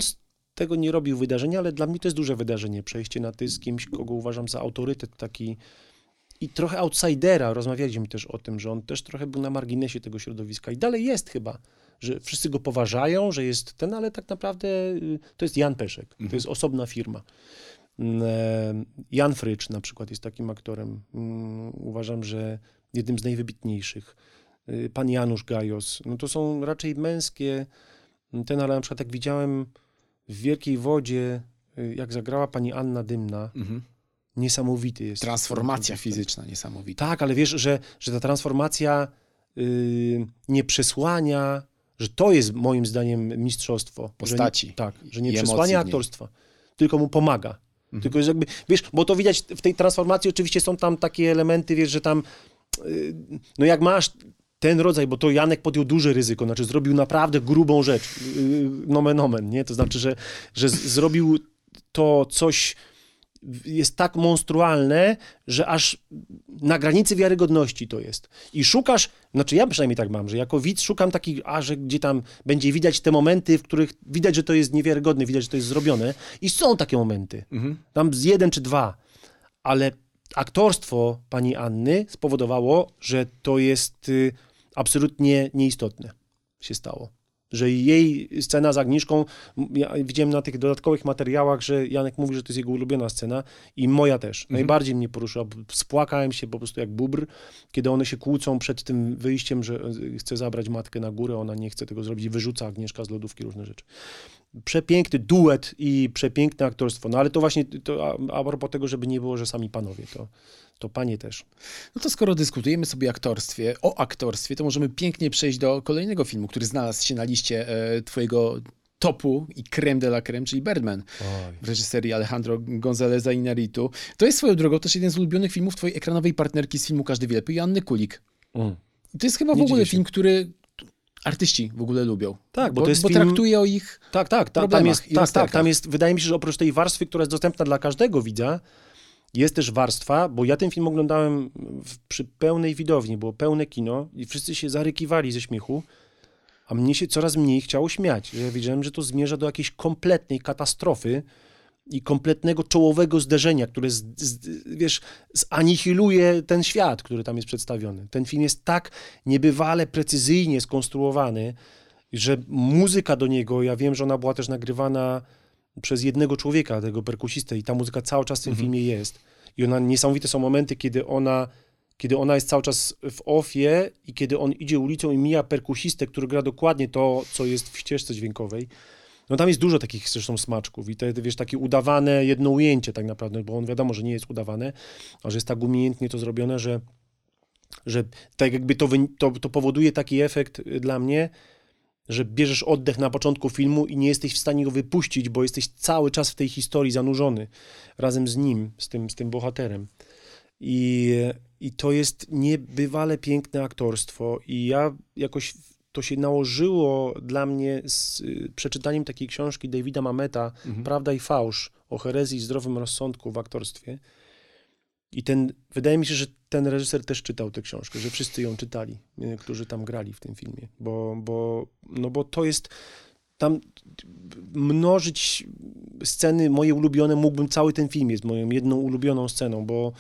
tego nie robił wydarzenia, ale dla mnie to jest duże wydarzenie. Przejście na ty z kimś, kogo uważam za autorytet taki i trochę outsidera. Rozmawialiśmy też o tym, że on też trochę był na marginesie tego środowiska i dalej jest chyba, że wszyscy go poważają, że jest ten, ale tak naprawdę y, to jest Jan Peszek. To Mhm. jest osobna firma. Mm, e, Jan Frycz na przykład jest takim aktorem. Mm, Uważam, że jednym z najwybitniejszych. Y, Pan Janusz Gajos. No to są raczej męskie. Ten, ale na przykład jak widziałem w Wielkiej Wodzie, y, jak zagrała pani Anna Dymna, Mhm. niesamowity jest. Transformacja fizyczna niesamowita. Tak, ale wiesz, że, że ta transformacja y, nie przesłania, że to jest moim zdaniem mistrzostwo. Postaci. Że, tak, że nie przesłania aktorstwa, tylko mu pomaga. Mhm. Tylko jest jakby, wiesz, bo to widać w tej transformacji oczywiście są tam takie elementy, wiesz, że tam, y, no jak masz ten rodzaj, bo to Janek podjął duże ryzyko, znaczy zrobił naprawdę grubą rzecz, y, nomen omen, nie? To znaczy, że, że zrobił to coś, jest tak monstrualne, że aż na granicy wiarygodności to jest. I szukasz, znaczy ja przynajmniej tak mam, że jako widz szukam takich, a że gdzie tam będzie widać te momenty, w których widać, że to jest niewiarygodne, widać, że to jest zrobione. I są takie momenty. Mhm. Tam z jeden czy dwa. Ale aktorstwo pani Anny spowodowało, że to jest y, absolutnie nieistotne się stało. Że jej scena z Agnieszką, ja widziałem na tych dodatkowych materiałach, że Janek mówi, że to jest jego ulubiona scena i moja też. Najbardziej mnie poruszyła. Spłakałem się po prostu jak bubr, kiedy one się kłócą przed tym wyjściem, że y, chce zabrać matkę na górę, ona nie chce tego zrobić i wyrzuca Agnieszka z lodówki różne rzeczy. Przepiękny duet i przepiękne aktorstwo. No ale to właśnie to, a, a propos tego, żeby nie było, że sami panowie, to, to panie też. No to skoro dyskutujemy sobie aktorstwie, o aktorstwie, to możemy pięknie przejść do kolejnego filmu, który znalazł się na liście e, twojego topu i creme de la creme, czyli Birdman w reżyserii Alejandro Gonzaleza Inarritu. To jest swoją drogą też jeden z ulubionych filmów twojej ekranowej partnerki z filmu Każdy wie lepiej, Joanny Kulik. Mm. To jest chyba w Nie ogóle dziwię się. film, który artyści w ogóle lubią. Tak, bo bo, to jest bo film- traktuje o ich Tak, tak, ta, tam jest, tak, tak, tam jest, wydaje mi się, że oprócz tej warstwy, która jest dostępna dla każdego widza, jest też warstwa, bo ja ten film oglądałem w, przy pełnej widowni, było pełne kino i wszyscy się zarykiwali ze śmiechu, a mnie się coraz mniej chciało śmiać, że ja wiedziałem, że to zmierza do jakiejś kompletnej katastrofy i kompletnego czołowego zderzenia, które, z, z, wiesz, zanihiluje ten świat, który tam jest przedstawiony. Ten film jest tak niebywale precyzyjnie skonstruowany, że muzyka do niego, ja wiem, że ona była też nagrywana przez jednego człowieka, tego perkusistę i ta muzyka cały czas w tym Mhm. filmie jest. I ona, niesamowite są momenty, kiedy ona, kiedy ona jest cały czas w ofie i kiedy on idzie ulicą i mija perkusistę, który gra dokładnie to, co jest w ścieżce dźwiękowej. No tam jest dużo takich zresztą smaczków i te, wiesz, takie udawane jedno ujęcie tak naprawdę, bo on wiadomo, że nie jest udawane, a że jest tak umiejętnie to zrobione, że, że tak jakby to, to, to powoduje taki efekt y, dla mnie, że bierzesz oddech na początku filmu i nie jesteś w stanie go wypuścić, bo jesteś cały czas w tej historii zanurzony razem z nim, z tym, z tym bohaterem. I, I to jest niebywale piękne aktorstwo i ja jakoś to się nałożyło dla mnie z y, przeczytaniem takiej książki Davida Mameta Mhm. Prawda i fałsz o herezji i zdrowym rozsądku w aktorstwie. I ten, wydaje mi się, że ten reżyser też czytał tę książkę, że wszyscy ją czytali, y, którzy tam grali w tym filmie, bo, bo, no bo to jest tam mnożyć sceny moje ulubione, mógłbym, cały ten film jest moją jedną ulubioną sceną, bo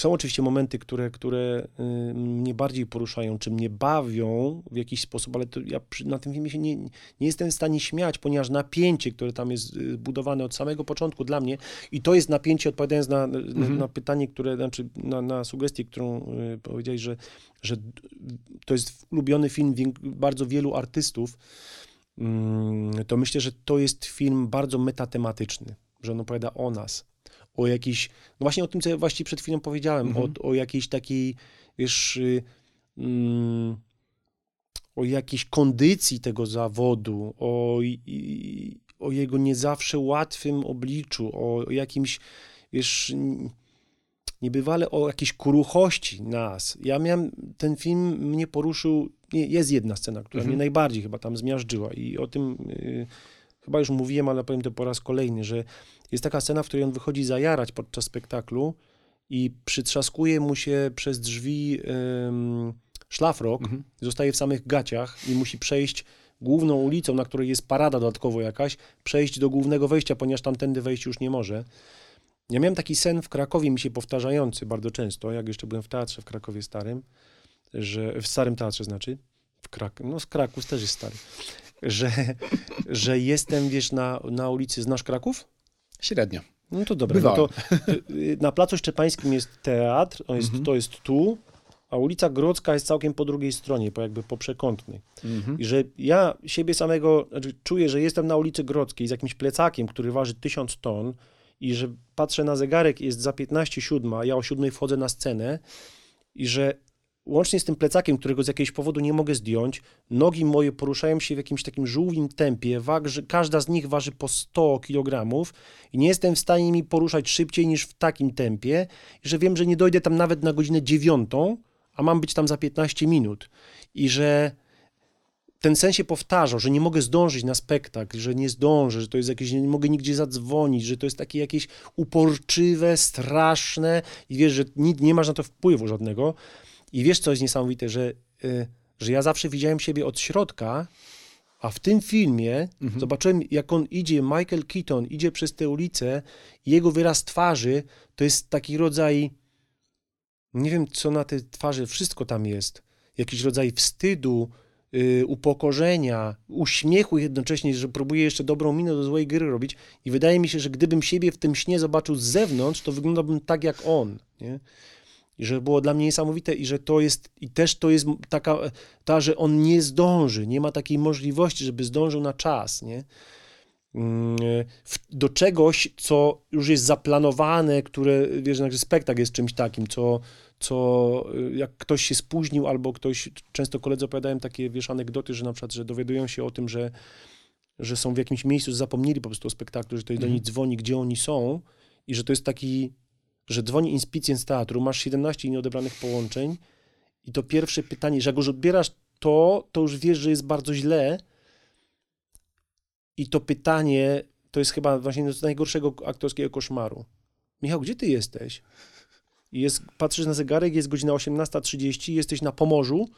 są oczywiście momenty, które, które y, mnie bardziej poruszają, czy mnie bawią w jakiś sposób, ale ja przy, na tym filmie się nie, nie jestem w stanie śmiać, ponieważ napięcie, które tam jest y, budowane od samego początku dla mnie i to jest napięcie, odpowiadając na, Mhm. na pytanie, które, znaczy na, na sugestię, którą y, powiedziałeś, że, że to jest ulubiony film bardzo wielu artystów, mm, to myślę, że to jest film bardzo metatematyczny, że on opowiada o nas, o jakiejś, no właśnie o tym, co ja właściwie przed chwilą powiedziałem, Mhm. o, o jakiejś takiej, wiesz, y, mm, o jakiejś kondycji tego zawodu, o, i, o jego nie zawsze łatwym obliczu, o jakimś, wiesz, niebywale o jakiejś kruchości nas. Ja miałem, ten film mnie poruszył, nie, jest jedna scena, która Mhm. mnie najbardziej chyba tam zmiażdżyła i o tym y, chyba już mówiłem, ale powiem to po raz kolejny, że jest taka scena, w której on wychodzi zajarać podczas spektaklu i przytrzaskuje mu się przez drzwi ym, szlafrok, Mhm. zostaje w samych gaciach i musi przejść główną ulicą, na której jest parada dodatkowo jakaś, przejść do głównego wejścia, ponieważ tamtędy wejść już nie może. Ja miałem taki sen w Krakowie, mi się powtarzający bardzo często, jak jeszcze byłem w teatrze w Krakowie Starym, że w Starym Teatrze znaczy, w Krak no z Kraków też jest stary, że, że jestem, wiesz, na, na ulicy, znasz Kraków? Średnio. No to dobra, no to y, na Placu Szczepańskim jest teatr, on jest, Mhm. to jest tu, a ulica Grodzka jest całkiem po drugiej stronie, po jakby po przekątnej. Mhm. I że ja siebie samego znaczy, czuję, że jestem na ulicy Grodzkiej z jakimś plecakiem, który waży 1000 ton i że patrzę na zegarek, jest za 15 siódma, ja o siódmej wchodzę na scenę i że łącznie z tym plecakiem, którego z jakiegoś powodu nie mogę zdjąć, nogi moje poruszają się w jakimś takim żółwim tempie, wag, że każda z nich waży po 100 kg i nie jestem w stanie mi poruszać szybciej niż w takim tempie że wiem, że nie dojdę tam nawet na godzinę dziewiątą, a mam być tam za 15 minut i że ten sen się powtarzał, że nie mogę zdążyć na spektakl, że nie zdążę, że to jest jakieś, nie mogę nigdzie zadzwonić, że to jest takie jakieś uporczywe, straszne i wiesz, że nic, nie masz na to wpływu żadnego. I wiesz, co jest niesamowite, że, y, że ja zawsze widziałem siebie od środka, a w tym filmie Mhm. zobaczyłem, jak on idzie, Michael Keaton idzie przez tę ulicę i jego wyraz twarzy to jest taki rodzaj, nie wiem, co na tej twarzy, wszystko tam jest. Jakiś rodzaj wstydu, y, upokorzenia, uśmiechu jednocześnie, że próbuje jeszcze dobrą minę do złej gry robić i wydaje mi się, że gdybym siebie w tym śnie zobaczył z zewnątrz, to wyglądałbym tak jak on, nie? I że było dla mnie niesamowite i że to jest, i też to jest taka, ta, że on nie zdąży, nie ma takiej możliwości, żeby zdążył na czas, nie? Mm, w- do czegoś, co już jest zaplanowane, które, wiesz, że spektakl jest czymś takim, co, co y, jak ktoś się spóźnił albo ktoś, często koledzy opowiadają takie, wiesz, anegdoty, że na przykład, że dowiadują się o tym, że, że są w jakimś miejscu, zapomnieli po prostu o spektaklu, że ktoś do Mhm. nich dzwoni, gdzie oni są i że to jest taki, że dzwoni inspicjent z teatru, masz 17 nieodebranych połączeń i to pierwsze pytanie, że jak już odbierasz to, to już wiesz, że jest bardzo źle i to pytanie to jest chyba właśnie z najgorszego aktorskiego koszmaru. Michał, gdzie ty jesteś? Jest, patrzysz na zegarek, jest godzina 18.30, jesteś na Pomorzu,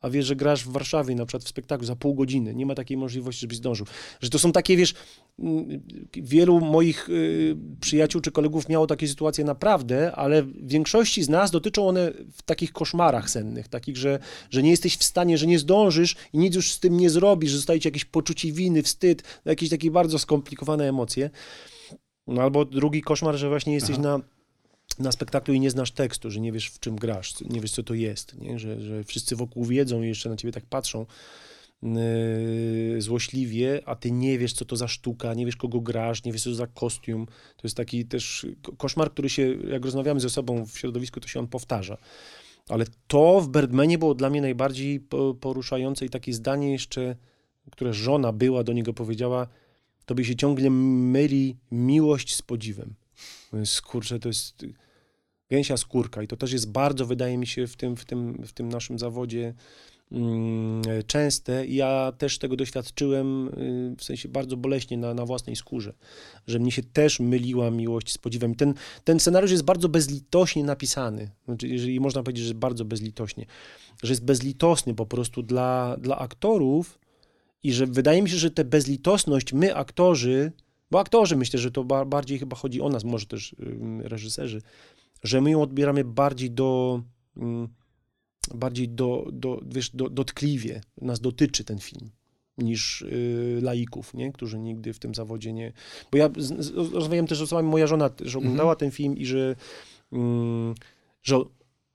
a wiesz, że grasz w Warszawie na przykład w spektaklu za pół godziny, nie ma takiej możliwości, żebyś zdążył. Że to są takie, wiesz, mm, wielu moich y, przyjaciół czy kolegów miało takie sytuacje naprawdę, ale w większości z nas dotyczą one w takich koszmarach sennych, takich, że, że nie jesteś w stanie, że nie zdążysz i nic już z tym nie zrobisz, że zostaje ci jakieś poczucie winy, wstyd, jakieś takie bardzo skomplikowane emocje. No albo drugi koszmar, że właśnie jesteś Aha. na, na spektaklu i nie znasz tekstu, że nie wiesz w czym grasz, nie wiesz co to jest, nie? Że, że wszyscy wokół wiedzą i jeszcze na ciebie tak patrzą yy, złośliwie, a ty nie wiesz co to za sztuka, nie wiesz kogo grasz, nie wiesz co to za kostium. To jest taki też ko- koszmar, który się, jak rozmawiamy ze sobą w środowisku, to się on powtarza. Ale to w Birdmanie było dla mnie najbardziej po- poruszające i takie zdanie jeszcze, które żona była do niego powiedziała, tobie się ciągle myli miłość z podziwem. Kurczę, to jest gęsia skórka i to też jest bardzo, wydaje mi się, w tym, w tym, w tym naszym zawodzie mm, częste. I Ja też tego doświadczyłem, y, w sensie bardzo boleśnie na, na własnej skórze, że mnie się też myliła miłość z podziwem. Ten, ten scenariusz jest bardzo bezlitośnie napisany, znaczy, jeżeli można powiedzieć, że bardzo bezlitośnie, że jest bezlitosny po prostu dla, dla aktorów i że wydaje mi się, że tę bezlitosność my, aktorzy, bo aktorzy myślę, że to ba- bardziej chyba chodzi o nas, może też reżyserzy, że my ją odbieramy bardziej do, bardziej do, do wiesz, do, dotkliwie, nas dotyczy ten film niż y, laików, nie? którzy nigdy w tym zawodzie nie... Bo ja rozmawiałem też z osobami, moja żona też oglądała ten film i że, ym, że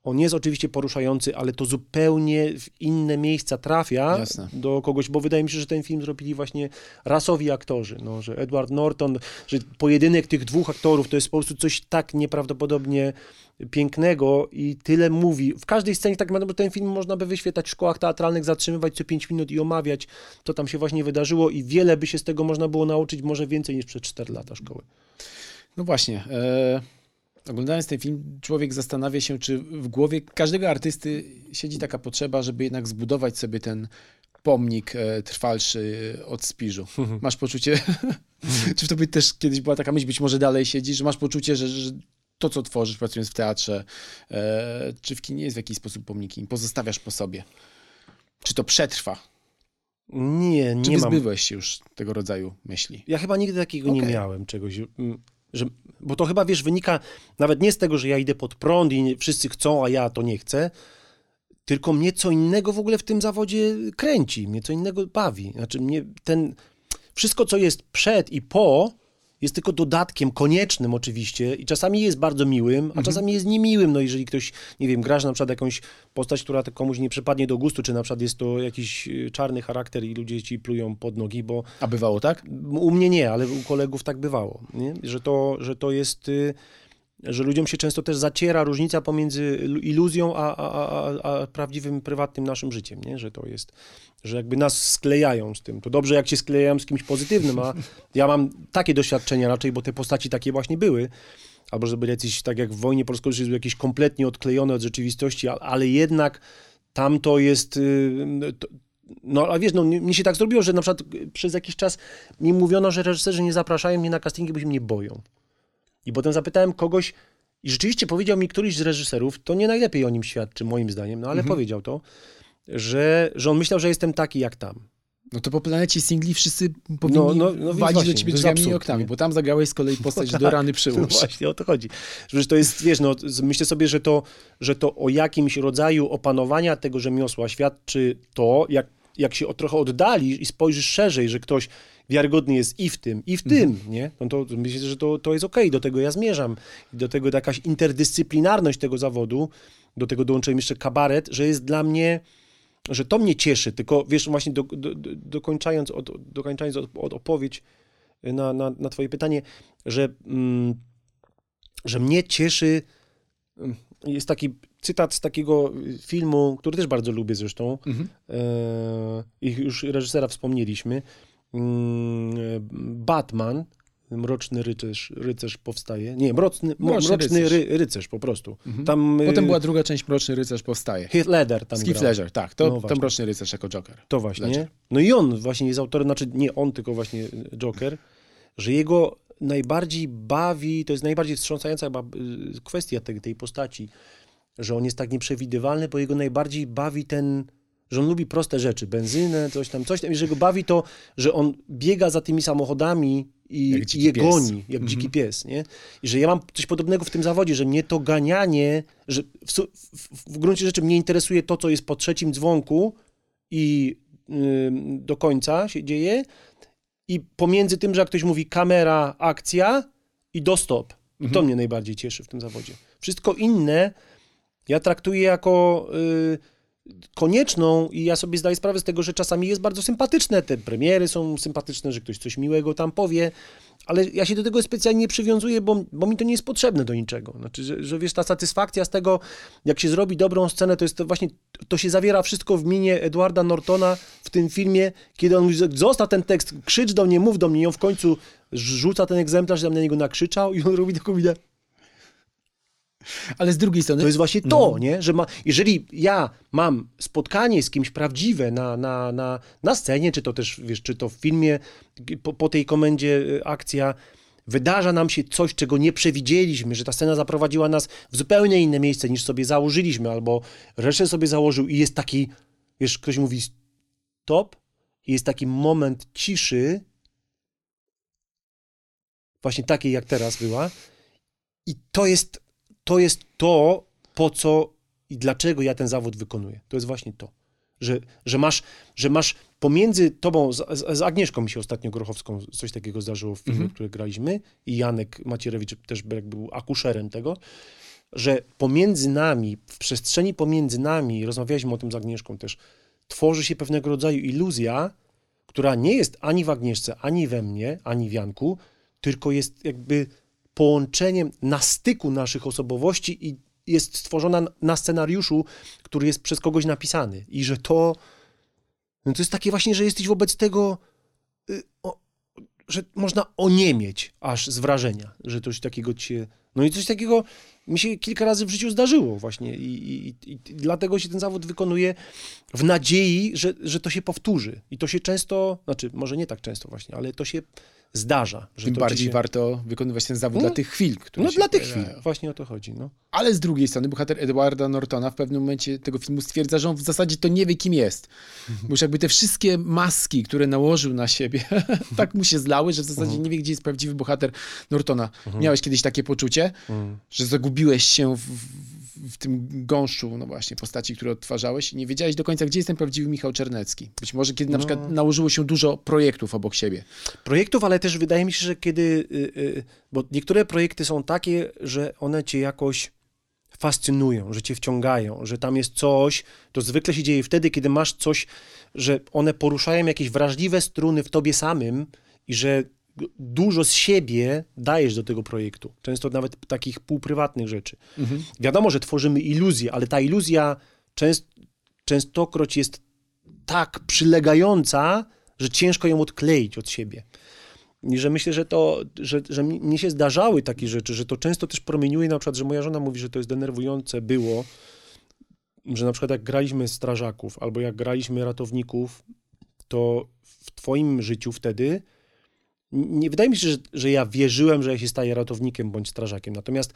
on jest oczywiście poruszający, ale to zupełnie w inne miejsca trafia Jasne. do kogoś, bo wydaje mi się, że ten film zrobili właśnie rasowi aktorzy, no, że Edward Norton, że pojedynek tych dwóch aktorów to jest po prostu coś tak nieprawdopodobnie pięknego i tyle mówi. W każdej scenie tak naprawdę ten film można by wyświetlać w szkołach teatralnych, zatrzymywać co 5 minut i omawiać, co tam się właśnie wydarzyło i wiele by się z tego można było nauczyć, może więcej niż przez 4 lata szkoły. No właśnie. E, oglądając ten film, człowiek zastanawia się, czy w głowie każdego artysty siedzi taka potrzeba, żeby jednak zbudować sobie ten pomnik e, trwalszy od Spiżu. Masz poczucie, czy w tobie też kiedyś była taka myśl, być może dalej siedzi, że masz poczucie, że, że to, co tworzysz pracując w teatrze, e, czy w kinie jest w jakiś sposób pomnikiem, pozostawiasz po sobie. Czy to przetrwa? Nie, Czy nie mam. wyzbyłeś się już tego rodzaju myśli? Ja chyba nigdy takiego nie Okej. miałem czegoś. Że, bo to chyba, wiesz, wynika nawet nie z tego, że ja idę pod prąd i wszyscy chcą, a ja to nie chcę, tylko mnie co innego w ogóle w tym zawodzie kręci, mnie co innego bawi. Znaczy mnie ten, wszystko co jest przed i po jest tylko dodatkiem, koniecznym oczywiście i czasami jest bardzo miłym, a czasami jest niemiłym. No jeżeli ktoś, nie wiem, grasz na przykład jakąś postać, która komuś nie przypadnie do gustu, czy na przykład jest to jakiś y, czarny charakter i ludzie ci plują pod nogi, bo A bywało tak? u mnie nie, ale u kolegów tak bywało, nie? Że, to, że to jest, y, że ludziom się często też zaciera różnica pomiędzy ilu- iluzją a, a, a, a- a prawdziwym, prywatnym naszym życiem, nie? Że to jest, że jakby nas sklejają z tym. To dobrze, jak się sklejają z kimś pozytywnym, a ja mam takie doświadczenia raczej, bo te postaci takie właśnie były, albo żeby jacyś, tak jak w wojnie polsko-rosyjskiej, jakieś kompletnie odklejone od rzeczywistości, a- ale jednak tam to jest, y, to, no ale wiesz, no, mnie się tak zrobiło, że na przykład przez jakiś czas mi mówiono, że reżyserzy nie zapraszają mnie na castingi, bo się mnie boją. I potem zapytałem kogoś, i rzeczywiście powiedział mi któryś z reżyserów, to nie najlepiej o nim świadczy, moim zdaniem, no ale powiedział to, że, że on myślał, że jestem taki jak tam. No to po planecie singli wszyscy powinni No, no, no więc walić właśnie, do ciebie drzwiami i absurd, oknami, nie? bo tam zagrałeś z kolei postać No do tak, rany No przyłóż. właśnie, o to chodzi. Że to jest, wiesz, no, myślę sobie, że to, że to o jakimś rodzaju opanowania tego rzemiosła świadczy to, jak, jak się o, trochę oddalisz i spojrzysz szerzej, że ktoś wiarygodny jest i w tym, i w tym, nie? No to myślę, że to, to jest okej, do tego ja zmierzam. Do tego jakaś interdyscyplinarność tego zawodu, do tego dołączyłem jeszcze kabaret, że jest dla mnie że to mnie cieszy, tylko wiesz, właśnie do, do, do, dokończając, od, dokończając od, od na, na, na twoje pytanie, że, mm, że mnie cieszy, mm, jest taki cytat z takiego filmu, który też bardzo lubię zresztą, Mhm. e, i już reżysera wspomnieliśmy, Batman, Mroczny rycerz, rycerz powstaje. Nie, mroczny, Mroczny mroczny, rycerz. ry, rycerz po prostu. Mhm. Tam, Potem y, była druga część Mroczny Rycerz powstaje. Heath Ledger tam grał. Ledger, tak. To, No to. Mroczny Rycerz jako Joker. To właśnie. Ledger. No i on właśnie jest autorem, znaczy nie on, tylko właśnie Joker, że jego najbardziej bawi, to jest najbardziej wstrząsająca chyba y, kwestia tej, tej postaci, że on jest tak nieprzewidywalny, bo jego najbardziej bawi ten że on lubi proste rzeczy, benzynę, coś tam, coś tam, i że go bawi to, że on biega za tymi samochodami i, Jak i je pies. goni, jak Mhm. dziki pies, nie? I że ja mam coś podobnego w tym zawodzie, że mnie to ganianie, że w, w, w gruncie rzeczy mnie interesuje to, co jest po trzecim dzwonku i ym, do końca się dzieje i pomiędzy tym, że jak ktoś mówi kamera, akcja i do stop. I to Mhm. mnie najbardziej cieszy w tym zawodzie. Wszystko inne ja traktuję jako y, konieczną i ja sobie zdaję sprawę z tego, że czasami jest bardzo sympatyczne. Te premiery są sympatyczne, że ktoś coś miłego tam powie, ale ja się do tego specjalnie nie przywiązuję, bo, bo mi to nie jest potrzebne do niczego. Znaczy, że, że wiesz, ta satysfakcja z tego, jak się zrobi dobrą scenę, to jest to właśnie, to się zawiera wszystko w minie Edwarda Nortona w tym filmie, kiedy on mówi, zostaw ten tekst, krzycz do mnie, mów do mnie i on w końcu rzuca ten egzemplarz, tam na niego nakrzyczał i on robi taką minę. Ale z drugiej strony, To jest właśnie to, nie? Że ma, jeżeli ja mam spotkanie z kimś prawdziwe na, na, na, na scenie, czy to też, wiesz, czy to w filmie, po, po tej komendzie y, akcja, wydarza nam się coś, czego nie przewidzieliśmy, że ta scena zaprowadziła nas w zupełnie inne miejsce niż sobie założyliśmy, albo resztę sobie założył i jest taki, wiesz, ktoś mówi stop i jest taki moment ciszy, właśnie takiej jak teraz była i to jest to jest to, po co i dlaczego ja ten zawód wykonuję. To jest właśnie to. Że, że, masz, że masz pomiędzy tobą, z, z Agnieszką mi się ostatnio Grochowską coś takiego zdarzyło w filmie, Mhm. które graliśmy i Janek Macierewicz też był akuszerem tego, że pomiędzy nami, w przestrzeni pomiędzy nami, rozmawialiśmy o tym z Agnieszką też, tworzy się pewnego rodzaju iluzja, która nie jest ani w Agnieszce, ani we mnie, ani w Janku, tylko jest jakby połączeniem na styku naszych osobowości i jest stworzona na scenariuszu, który jest przez kogoś napisany. I że to, no to jest takie właśnie, że jesteś wobec tego, y, o, że można oniemieć aż z wrażenia, że coś takiego cię... No i coś takiego mi się kilka razy w życiu zdarzyło właśnie i, i, i, dlatego się ten zawód wykonuje w nadziei, że, że to się powtórzy. I to się często, znaczy może nie tak często właśnie, ale to się zdarza. Że tym bardziej się... warto wykonywać ten zawód No. dla tych chwil, które No dla tych chwil, właśnie o to chodzi. No. Ale z drugiej strony bohater Edwarda Nortona w pewnym momencie tego filmu stwierdza, że on w zasadzie to nie wie, kim jest. Bo już jakby te wszystkie maski, które nałożył na siebie, tak mu się zlały, że w zasadzie nie wie, gdzie jest prawdziwy bohater Nortona. Miałeś kiedyś takie poczucie, że zagubiłeś się w, w, tym gąszczu, no właśnie, postaci, które odtwarzałeś i nie wiedziałeś do końca, gdzie jest ten prawdziwy Michał Czernecki. Być może kiedy na No. przykład nałożyło się dużo projektów obok siebie. Projektów, ale też wydaje mi się, że kiedy. y, y, Bo niektóre projekty są takie, że one cię jakoś fascynują, że cię wciągają, że tam jest coś, to zwykle się dzieje wtedy, kiedy masz coś, że one poruszają jakieś wrażliwe struny w tobie samym i że dużo z siebie dajesz do tego projektu. Często nawet takich półprywatnych rzeczy. Wiadomo, że tworzymy iluzję, ale ta iluzja częst, częstokroć jest tak przylegająca, że ciężko ją odkleić od siebie. I że myślę, że to, że, że mnie się zdarzały takie rzeczy, że to często też promieniuje, na przykład, że moja żona mówi, że to jest denerwujące było, że na przykład jak graliśmy strażaków albo jak graliśmy ratowników, to w twoim życiu wtedy nie wydaje mi się, że, że ja wierzyłem, że ja się staję ratownikiem bądź strażakiem. Natomiast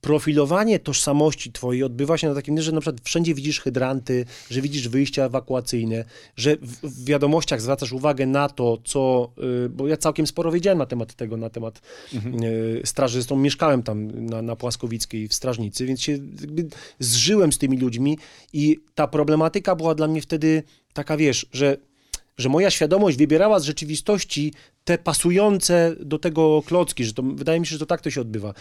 profilowanie tożsamości twojej odbywa się na takim, że na przykład wszędzie widzisz hydranty, że widzisz wyjścia ewakuacyjne, że w, wiadomościach zwracasz uwagę na to, co, y, bo ja całkiem sporo wiedziałem na temat tego, na temat y, straży, zresztą mieszkałem tam na, na Płaskowickiej w strażnicy, więc się jakby zżyłem z tymi ludźmi i ta problematyka była dla mnie wtedy taka, wiesz, że że moja świadomość wybierała z rzeczywistości te pasujące do tego klocki, że to wydaje mi się, że to tak to się odbywa.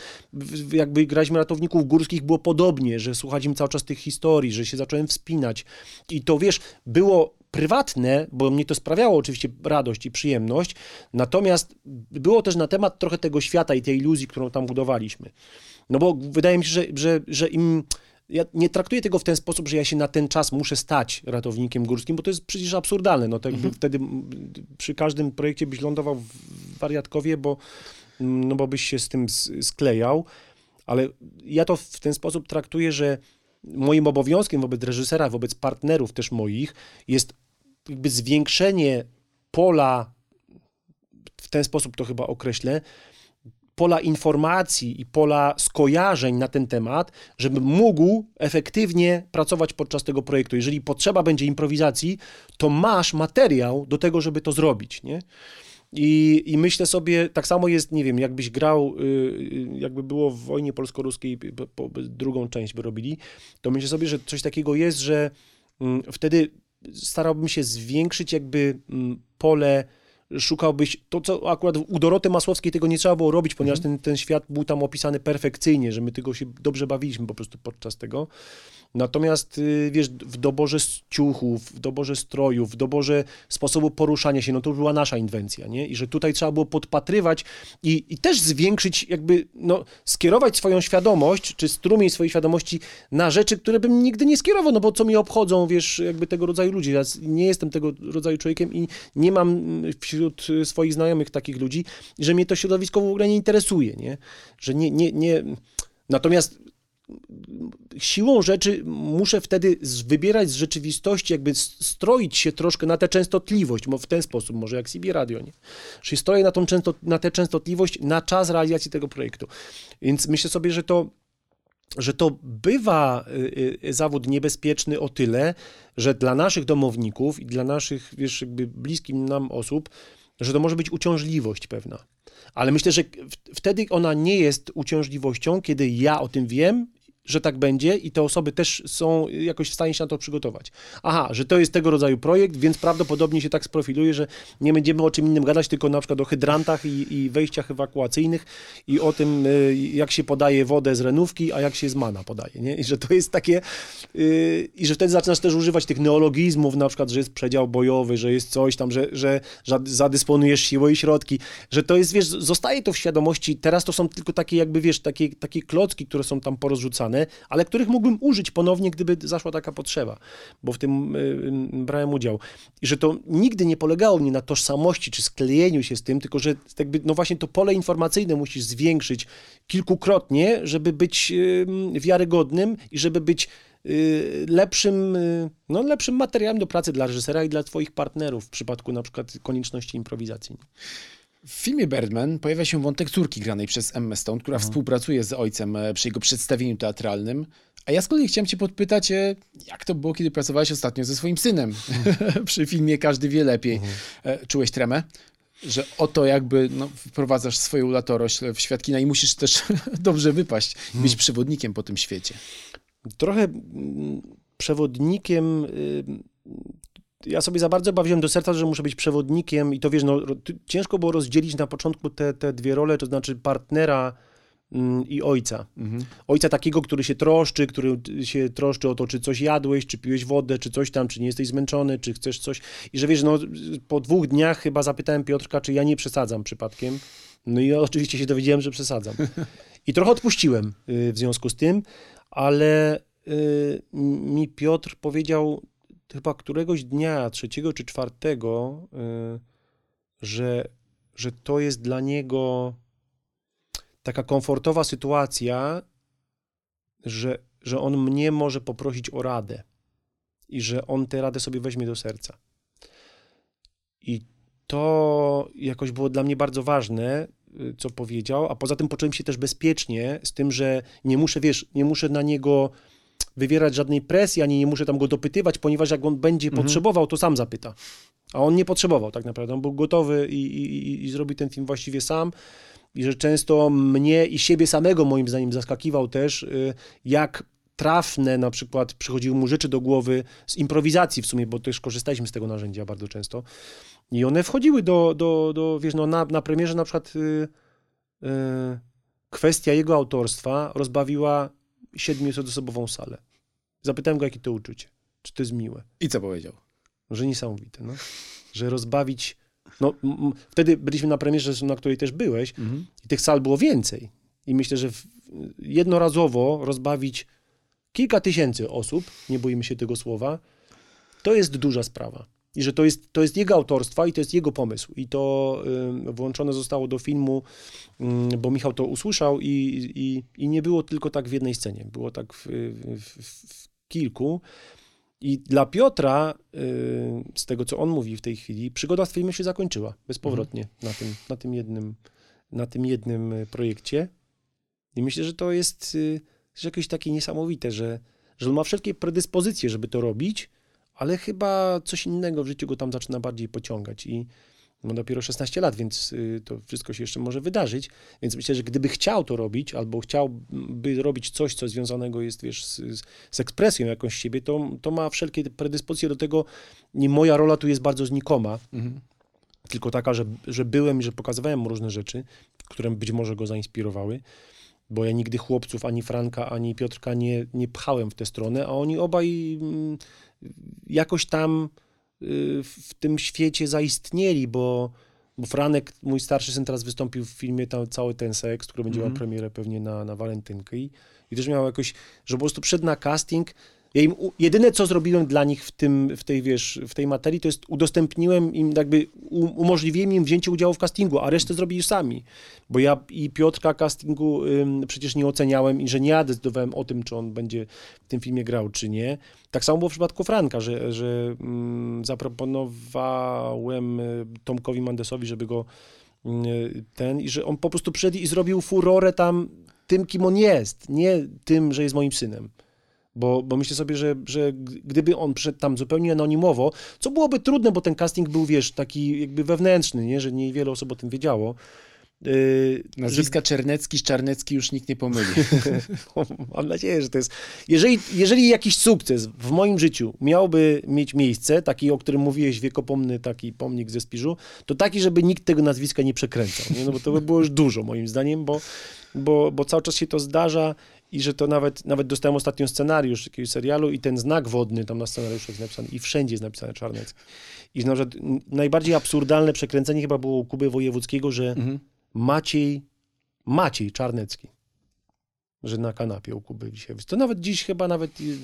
Jakby graliśmy ratowników górskich było podobnie, że słuchaliśmy cały czas tych historii, że się zacząłem wspinać i to wiesz, było prywatne, bo mnie to sprawiało oczywiście radość i przyjemność, natomiast było też na temat trochę tego świata i tej iluzji, którą tam budowaliśmy. No bo wydaje mi się, że, że, że im. Ja nie traktuję tego w ten sposób, że ja się na ten czas muszę stać ratownikiem górskim, bo to jest przecież absurdalne. No to jakby wtedy przy każdym projekcie byś lądował w wariatkowie, bo, no bo byś się z tym sklejał. Ale ja to w ten sposób traktuję, że moim obowiązkiem wobec reżysera, wobec partnerów też moich jest jakby zwiększenie pola, w ten sposób to chyba określę, pola informacji i pola skojarzeń na ten temat, żeby mógł efektywnie pracować podczas tego projektu. Jeżeli potrzeba będzie improwizacji, to masz materiał do tego, żeby to zrobić, nie? I, I myślę sobie, tak samo jest, nie wiem, jakbyś grał, y, jakby było w wojnie polsko-ruskiej, po- po- drugą część by robili, to myślę sobie, że coś takiego jest, że mm, wtedy starałbym się zwiększyć jakby mm, pole, szukałbyś, to co akurat u Doroty Masłowskiej tego nie trzeba było robić, ponieważ ten, ten świat był tam opisany perfekcyjnie, że my tego się dobrze bawiliśmy po prostu podczas tego. Natomiast, y, wiesz, w doborze ciuchów, w doborze strojów, w doborze sposobu poruszania się, no to była nasza inwencja, nie? I że tutaj trzeba było podpatrywać i, i też zwiększyć, jakby, no, skierować swoją świadomość, czy strumień swojej świadomości na rzeczy, które bym nigdy nie skierował, no bo co mi obchodzą, wiesz, jakby tego rodzaju ludzie. Ja nie jestem tego rodzaju człowiekiem i nie mam mm, wśród y, swoich znajomych takich ludzi, że mnie to środowisko w ogóle nie interesuje, nie? Że nie, nie, nie... Natomiast siłą rzeczy muszę wtedy wybierać z rzeczywistości, jakby stroić się troszkę na tę częstotliwość, bo w ten sposób, może jak CB Radio, nie? Czyli stroję na, tą często, na tę częstotliwość na czas realizacji tego projektu. Więc myślę sobie, że to że to bywa y, y, zawód niebezpieczny o tyle, że dla naszych domowników i dla naszych, wiesz, jakby bliskim nam osób, że to może być uciążliwość pewna. Ale myślę, że wtedy ona nie jest uciążliwością, kiedy ja o tym wiem, że tak będzie i te osoby też są jakoś w stanie się na to przygotować. Aha, że to jest tego rodzaju projekt, więc prawdopodobnie się tak sprofiluje, że nie będziemy o czym innym gadać, tylko na przykład o hydrantach i, i wejściach ewakuacyjnych i o tym, y, jak się podaje wodę z renówki, a jak się z mana podaje, nie? I że to jest takie... y, I że wtedy zaczynasz też używać tych neologizmów, na przykład, że jest przedział bojowy, że jest coś tam, że, że, że zadysponujesz siłę i środki, że to jest, wiesz, zostaje to w świadomości, teraz to są tylko takie jakby, wiesz, takie, takie klocki, które są tam porozrzucane, ale których mógłbym użyć ponownie, gdyby zaszła taka potrzeba, bo w tym y, y, brałem udział. I że to nigdy nie polegało mi na tożsamości czy sklejeniu się z tym, tylko że jakby, no właśnie to pole informacyjne musisz zwiększyć kilkukrotnie, żeby być y, wiarygodnym i żeby być lepszym, no, lepszym materiałem do pracy dla reżysera i dla twoich partnerów w przypadku na przykład konieczności improwizacji. W filmie Birdman pojawia się wątek córki granej przez Emma Stone, która współpracuje z ojcem e, przy jego przedstawieniu teatralnym. A ja z kolei chciałem cię podpytać, e, jak to było, kiedy pracowałeś ostatnio ze swoim synem przy filmie Każdy wie lepiej. E, Czułeś tremę? Że oto jakby no, wprowadzasz swoją latorośl w świat kina i musisz też dobrze wypaść, być przewodnikiem po tym świecie. trochę mm, przewodnikiem. Ja sobie za bardzo bawiłem do serca, że muszę być przewodnikiem i to wiesz, no, ciężko było rozdzielić na początku te, te dwie role, to znaczy partnera mm, i ojca. Ojca takiego, który się troszczy, który się troszczy o to, czy coś jadłeś, czy piłeś wodę, czy coś tam, czy nie jesteś zmęczony, czy chcesz coś. I że wiesz, no po dwóch dniach chyba zapytałem Piotrka, czy ja nie przesadzam przypadkiem. No i oczywiście się dowiedziałem, że przesadzam. I trochę odpuściłem y, w związku z tym, ale y, mi Piotr powiedział chyba któregoś dnia, trzeciego czy czwartego, y, że, że to jest dla niego taka komfortowa sytuacja, że, że on mnie może poprosić o radę i że on tę radę sobie weźmie do serca. I to jakoś było dla mnie bardzo ważne, y, co powiedział, a poza tym poczułem się też bezpiecznie z tym, że nie muszę, wiesz, nie muszę na niego wywierać żadnej presji, ani nie muszę tam go dopytywać, ponieważ jak on będzie potrzebował, to sam zapyta. A on nie potrzebował tak naprawdę, on był gotowy i, i, i- ten film właściwie sam. I że często mnie i siebie samego moim zdaniem zaskakiwał też, y, jak trafne na przykład przychodziły mu rzeczy do głowy z improwizacji w sumie, bo też korzystaliśmy z tego narzędzia bardzo często. I one wchodziły do, do, do wiesz, no na, na premierze na przykład y, y, kwestia jego autorstwa rozbawiła siedmioosobową salę. Zapytałem go, jakie to uczucie, czy to jest miłe. I co powiedział? Że niesamowite, no. Że rozbawić... No, wtedy byliśmy na premierze, na której też byłeś i tych sal było więcej. I myślę, że jednorazowo rozbawić kilka tysięcy osób, nie boimy się tego słowa, to jest duża sprawa. I że to jest, to jest jego autorstwa i to jest jego pomysł. I to y, włączone zostało do filmu, y, bo Michał to usłyszał i, i, i nie było tylko tak w jednej scenie. Było tak w, w, w, kilku. I dla Piotra, y, z tego co on mówi w tej chwili, przygoda z filmem się zakończyła bezpowrotnie na, tym, na tym jednym na tym jednym y, projekcie. I myślę, że to jest, y, że jakieś takie niesamowite, że, że on ma wszelkie predyspozycje, żeby to robić, ale chyba coś innego w życiu go tam zaczyna bardziej pociągać. I ma dopiero 16 lat, więc y, to wszystko się jeszcze może wydarzyć. Więc myślę, że gdyby chciał to robić, albo chciałby robić coś, co związanego jest, wiesz, z, z ekspresją jakąś siebie, to, to ma wszelkie predyspozycje do tego. Nie moja rola tu jest bardzo znikoma, Mhm. tylko taka, że, że byłem i że pokazywałem mu różne rzeczy, które być może go zainspirowały. Bo ja nigdy chłopców, ani Franka, ani Piotrka nie, nie pchałem w tę stronę, a oni obaj mm, jakoś tam y, w tym świecie zaistnieli, bo, bo Franek, mój starszy syn, teraz wystąpił w filmie tam, cały ten seks, który będzie Mhm. miał premierę pewnie na, na walentynkę i, i też miał jakoś, że po prostu przyszedł na casting. Ja im, jedyne, co zrobiłem dla nich w, tym, w, tej, wiesz, w tej materii, to jest udostępniłem im, jakby umożliwiłem im wzięcie udziału w castingu, a resztę zrobili sami. Bo ja i Piotrka castingu ym, przecież nie oceniałem i że nie ja decydowałem o tym, czy on będzie w tym filmie grał, czy nie. Tak samo było w przypadku Franka, że, że mm, zaproponowałem y, Tomkowi Mandesowi, żeby go y, ten, i że on po prostu przyszedł i zrobił furorę tam tym, kim on jest, nie tym, że jest moim synem. Bo, bo myślę sobie, że, że gdyby on przyszedł tam zupełnie anonimowo, co byłoby trudne, bo ten casting był, wiesz, taki jakby wewnętrzny, nie? że niewiele osób o tym wiedziało. Yy, Nazwiska Czernecki z Czarnecki już nikt nie pomyli. Mam nadzieję, że to jest. Jeżeli, jeżeli jakiś sukces w moim życiu miałby mieć miejsce, taki, o którym mówiłeś, wiekopomny taki pomnik ze Spiżu, to taki, żeby nikt tego nazwiska nie przekręcał. Nie? No bo to by było już dużo, moim zdaniem, bo, bo, bo cały czas się to zdarza i że to nawet, nawet dostałem ostatnio scenariusz jakiegoś serialu i ten znak wodny tam na scenariuszu jest napisany i wszędzie jest napisane Czarnecki. I że na przykład najbardziej absurdalne przekręcenie chyba było u Kuby Wojewódzkiego, że Mhm. Maciej, Maciej Czarnecki, że na kanapie u Kuby dzisiaj. To nawet dziś chyba nawet y,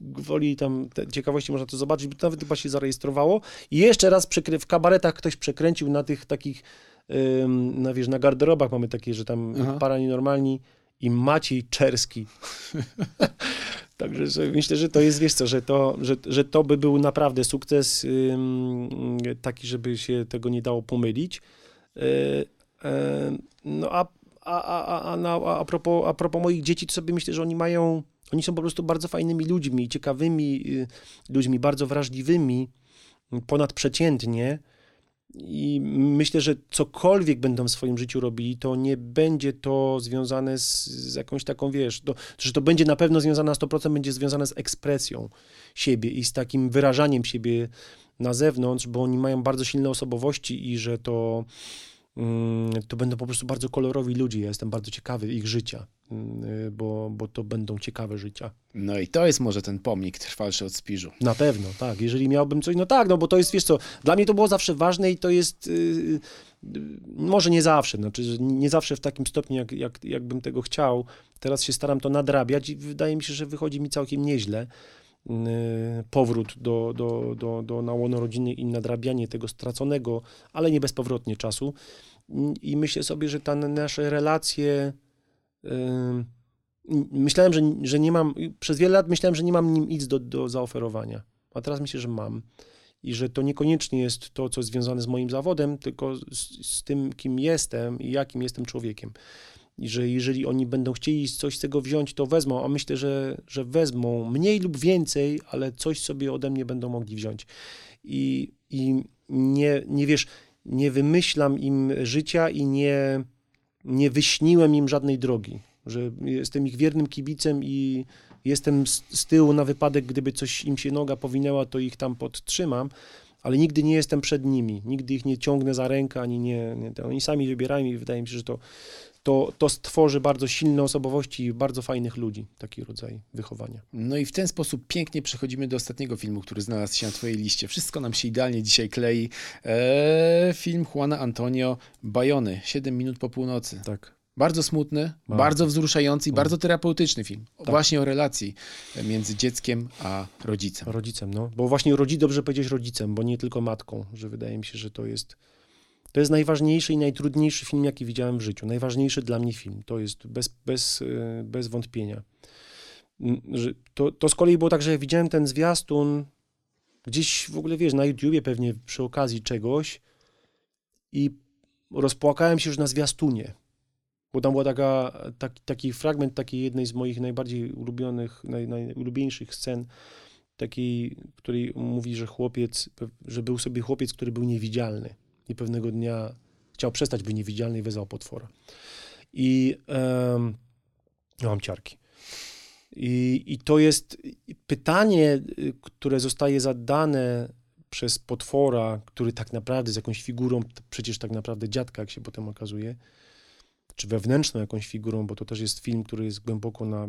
woli tam ciekawości można to zobaczyć, bo to nawet chyba się zarejestrowało. I jeszcze raz w kabaretach ktoś przekręcił na tych takich, ym, na, wiesz, na garderobach mamy takie, że tam Aha. para nienormalni i Maciej Czerski. Także że myślę, że to jest, wiesz co, że to, że, że to by był naprawdę sukces ym, taki, żeby się tego nie dało pomylić. E, e, no a, a, a, a, a propos moich dzieci, to sobie myślę, że oni mają, oni są po prostu bardzo fajnymi ludźmi, ciekawymi y, ludźmi, bardzo wrażliwymi, ponadprzeciętnie. I myślę, że cokolwiek będą w swoim życiu robili, to nie będzie to związane z, z jakąś taką, wiesz, to, że to będzie na pewno związane na 100%, będzie związane z ekspresją siebie i z takim wyrażaniem siebie na zewnątrz, bo oni mają bardzo silne osobowości i że to, to będą po prostu bardzo kolorowi ludzie. Ja jestem bardzo ciekawy ich życia, mm, y, bo, bo to będą ciekawe życia. No i to jest może ten pomnik trwalszy od Spiżu. Na pewno, tak. Jeżeli miałbym coś, no tak, no bo to jest, wiesz co, dla mnie to było zawsze ważne i to jest, yy, może nie zawsze, znaczy nie zawsze w takim stopniu, jak, jak, jakbym tego chciał. Teraz się staram to nadrabiać i wydaje mi się, że wychodzi mi całkiem nieźle. Yy, powrót do, do, do, do na łono rodziny i nadrabianie tego straconego, ale nie bezpowrotnie czasu. I myślę sobie, że te nasze relacje... Yy, myślałem, że, że nie mam, przez wiele lat myślałem, że nie mam nim nic do, do zaoferowania, a teraz myślę, że mam. I że to niekoniecznie jest to, co związane z moim zawodem, tylko z, z tym, kim jestem i jakim jestem człowiekiem. I że jeżeli oni będą chcieli coś z tego wziąć, to wezmą, a myślę, że, że wezmą mniej lub więcej, ale coś sobie ode mnie będą mogli wziąć. I, i nie, nie wiesz, nie wymyślam im życia i nie, nie wyśniłem im żadnej drogi że jestem ich wiernym kibicem i jestem z, z tyłu na wypadek, gdyby coś im się noga powinęła, to ich tam podtrzymam, ale nigdy nie jestem przed nimi, nigdy ich nie ciągnę za rękę, ani nie, nie oni sami wybierają i wydaje mi się, że to, to, to stworzy bardzo silne osobowości i bardzo fajnych ludzi, taki rodzaj wychowania. No i w ten sposób pięknie przechodzimy do ostatniego filmu, który znalazł się na twojej liście. Wszystko nam się idealnie dzisiaj klei. Eee, film Juana Antonio Bajony, 7 minut po północy. Tak. Bardzo smutny, Bardzo. bardzo wzruszający i bardzo terapeutyczny film. Tak. Właśnie o relacji między dzieckiem a rodzicem. Rodzicem, no. Bo właśnie rodzi, dobrze powiedzieć rodzicem, bo nie tylko matką, że wydaje mi się, że to jest to jest najważniejszy i najtrudniejszy film, jaki widziałem w życiu. Najważniejszy dla mnie film. To jest bez, bez, yy, bez wątpienia. Mm, to, to z kolei było tak, że ja widziałem ten zwiastun gdzieś w ogóle, wiesz, na YouTubie pewnie przy okazji czegoś i rozpłakałem się już na zwiastunie, bo tam była taka, taki, fragment takiej jednej z moich najbardziej ulubionych, naj, najulubieńszych scen, takiej, której mówi, że chłopiec, że był sobie chłopiec, który był niewidzialny i pewnego dnia chciał przestać być niewidzialny i wezwał potwora. I um, ja mam ciarki. I, I to jest pytanie, które zostaje zadane przez potwora, który tak naprawdę z jakąś figurą, przecież tak naprawdę dziadka, jak się potem okazuje, czy wewnętrzną jakąś figurą, bo to też jest film, który jest głęboko na,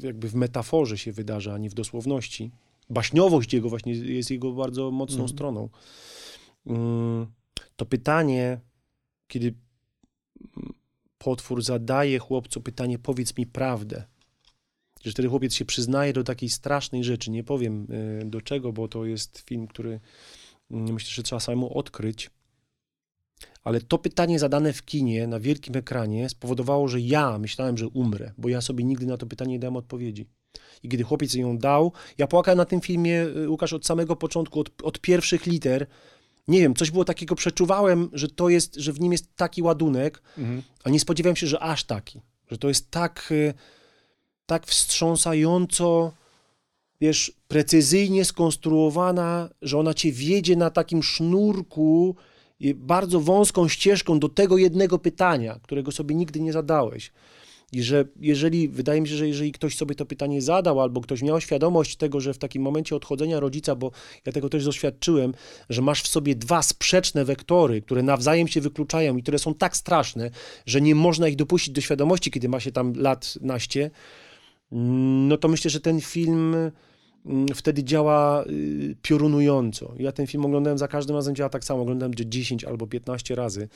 jakby w metaforze się wydarza, a nie w dosłowności. Baśniowość jego właśnie jest jego bardzo mocną mm. stroną. Mm, to pytanie, kiedy potwór zadaje chłopcu pytanie, powiedz mi prawdę, że wtedy chłopiec się przyznaje do takiej strasznej rzeczy. Nie powiem y, do czego, bo to jest film, który mm, myślę, że trzeba samemu odkryć. Ale to pytanie zadane w kinie, na wielkim ekranie, spowodowało, że ja myślałem, że umrę, bo ja sobie nigdy na to pytanie nie dałem odpowiedzi. I kiedy chłopiec ją dał, ja płakałem na tym filmie, y, Łukasz, od samego początku, od, od pierwszych liter. Nie wiem, coś było takiego, przeczuwałem, że to jest, że w nim jest taki ładunek, mhm. a nie spodziewałem się, że aż taki. Że to jest tak, y, tak wstrząsająco, wiesz, precyzyjnie skonstruowana, że ona cię wiedzie na takim sznurku, bardzo wąską ścieżką do tego jednego pytania, którego sobie nigdy nie zadałeś. I że jeżeli, wydaje mi się, że jeżeli ktoś sobie to pytanie zadał, albo ktoś miał świadomość tego, że w takim momencie odchodzenia rodzica, bo ja tego też doświadczyłem, że masz w sobie dwa sprzeczne wektory, które nawzajem się wykluczają i które są tak straszne, że nie można ich dopuścić do świadomości, kiedy ma się tam lat naście, no to myślę, że ten film Mm, wtedy działa y, piorunująco. Ja ten film oglądałem za każdym razem, działa tak samo. Oglądałem 10 albo 15 razy.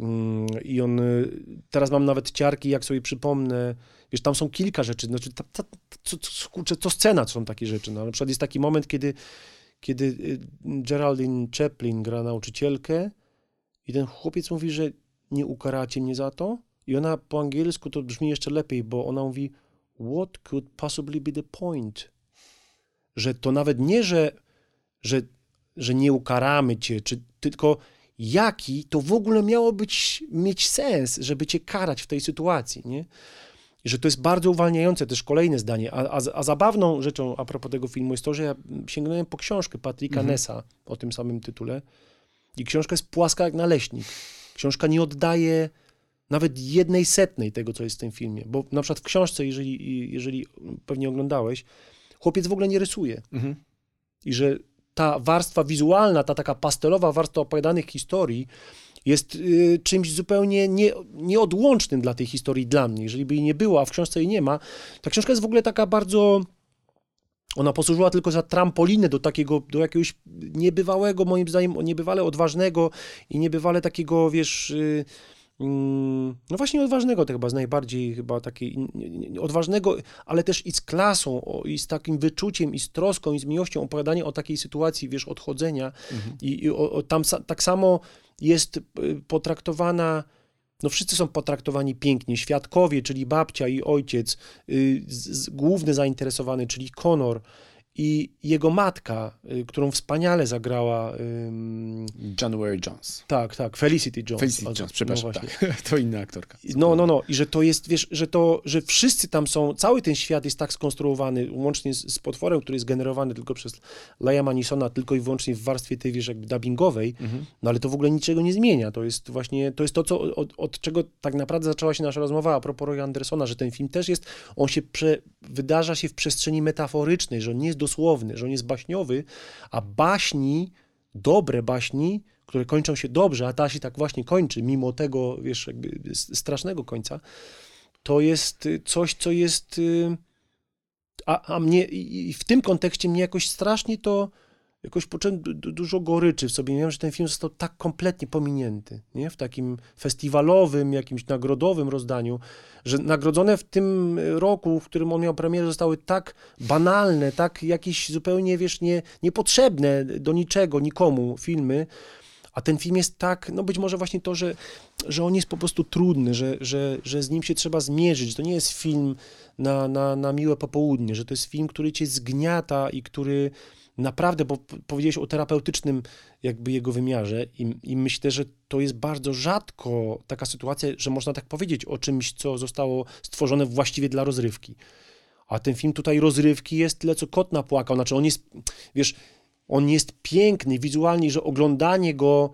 Mm, I on, y, teraz mam nawet ciarki, jak sobie przypomnę, wiesz, tam są kilka rzeczy, znaczy, ta, ta, co, co, kurczę, co scena są takie rzeczy, no, na przykład jest taki moment, kiedy, kiedy y, Geraldine Chaplin gra nauczycielkę i ten chłopiec mówi, że nie ukaracie mnie za to i ona po angielsku to brzmi jeszcze lepiej, bo ona mówi what could possibly be the point? że to nawet nie, że, że, że nie ukaramy cię, czy tylko jaki to w ogóle miało być, mieć sens, żeby cię karać w tej sytuacji, nie? I że to jest bardzo uwalniające, też kolejne zdanie. A, a, a zabawną rzeczą a propos tego filmu jest to, że ja sięgnąłem po książkę Patricka mhm. Nessa o tym samym tytule i książka jest płaska jak naleśnik. Książka nie oddaje nawet jednej setnej tego, co jest w tym filmie, bo na przykład w książce, jeżeli, jeżeli pewnie oglądałeś, chłopiec w ogóle nie rysuje. Mhm. I że ta warstwa wizualna, ta taka pastelowa warstwa opowiadanych historii jest y, czymś zupełnie nie, nieodłącznym dla tej historii dla mnie. Jeżeli by jej nie było, a w książce jej nie ma, ta książka jest w ogóle taka bardzo... Ona posłużyła tylko za trampolinę do takiego, do jakiegoś niebywałego, moim zdaniem, niebywale odważnego i niebywale takiego, wiesz... Y, Mm, no właśnie odważnego to chyba z najbardziej chyba takiej odważnego, ale też i z klasą, i z takim wyczuciem, i z troską, i z miłością opowiadanie o takiej sytuacji, wiesz, odchodzenia. Mhm. I, i o, o, tam tak samo jest y, potraktowana no wszyscy są potraktowani pięknie. Świadkowie, czyli babcia i ojciec, yy, z, z, główny zainteresowany, czyli Conor, i jego matka, y, którą wspaniale zagrała. Um, January Jones. Tak, tak, Felicity Jones. Felicity Jones, przepraszam, no tak. to inna aktorka. No, no, no. I że to jest, wiesz, że to, że wszyscy tam są, cały ten świat jest tak skonstruowany, łącznie z, z potworem, który jest generowany tylko przez Leia Manisona, tylko i wyłącznie w warstwie tej, wiesz, jakby dubbingowej, mhm. no ale to w ogóle niczego nie zmienia. To jest właśnie, to jest to, co, od, od czego tak naprawdę zaczęła się nasza rozmowa a propos Roy Andersona, że ten film też jest, on się prze, wydarza się w przestrzeni metaforycznej, że on nie jest dosłowny, że on jest baśniowy, a baśni, dobre baśni, które kończą się dobrze, a ta się tak właśnie kończy, mimo tego, wiesz, jakby strasznego końca, to jest coś, co jest. Y, a, a mnie i w tym kontekście mnie jakoś strasznie to jakoś poczułem dużo goryczy w sobie. Miałem, że ten film został tak kompletnie pominięty, nie? W takim festiwalowym, jakimś nagrodowym rozdaniu, że nagrodzone w tym roku, w którym on miał premierę, zostały tak banalne, tak jakieś zupełnie, wiesz, nie, niepotrzebne do niczego, nikomu filmy, a ten film jest tak, no być może właśnie to, że, że on jest po prostu trudny, że, że, że z nim się trzeba zmierzyć. To nie jest film na, na, na miłe popołudnie, że to jest film, który cię zgniata i który naprawdę, bo powiedziałeś o terapeutycznym jakby jego wymiarze i, i myślę, że to jest bardzo rzadko taka sytuacja, że można tak powiedzieć o czymś, co zostało stworzone właściwie dla rozrywki. A ten film tutaj rozrywki jest tyle, co kot napłakał. Znaczy on jest, wiesz, on jest piękny wizualnie, że oglądanie go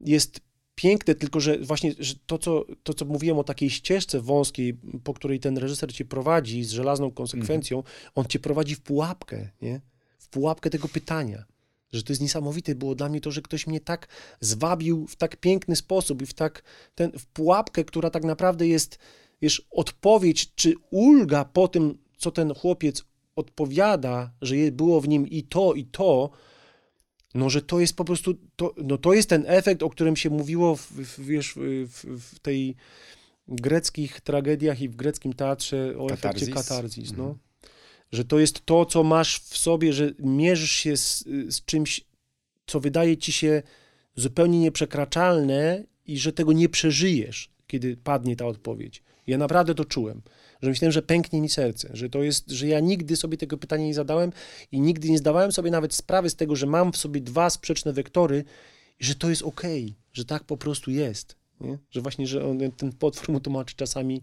jest piękne, tylko że właśnie że to, co, to, co mówiłem o takiej ścieżce wąskiej, po której ten reżyser cię prowadzi z żelazną konsekwencją, on cię prowadzi w pułapkę, nie? W pułapkę tego pytania. Że to jest niesamowite było dla mnie to, że ktoś mnie tak zwabił w tak piękny sposób i w tak ten, w pułapkę, która tak naprawdę jest, wiesz, odpowiedź czy ulga po tym, co ten chłopiec odpowiada, że było w nim i to, i to, no, że to jest po prostu, to, no, to jest ten efekt, o którym się mówiło w, w, wiesz, w, w tej greckich tragediach i w greckim teatrze o efekcie Katarzis. katarzis, no. Mhm. Że to jest to, co masz w sobie, że mierzysz się z, z czymś, co wydaje ci się zupełnie nieprzekraczalne i że tego nie przeżyjesz, kiedy padnie ta odpowiedź. Ja naprawdę to czułem, że myślałem, że pęknie mi serce, że to jest, że ja nigdy sobie tego pytania nie zadałem i nigdy nie zdawałem sobie nawet sprawy z tego, że mam w sobie dwa sprzeczne wektory i że to jest okej, że tak po prostu jest. Nie? Że właśnie, że on, ten potwór mu tłumaczy czasami,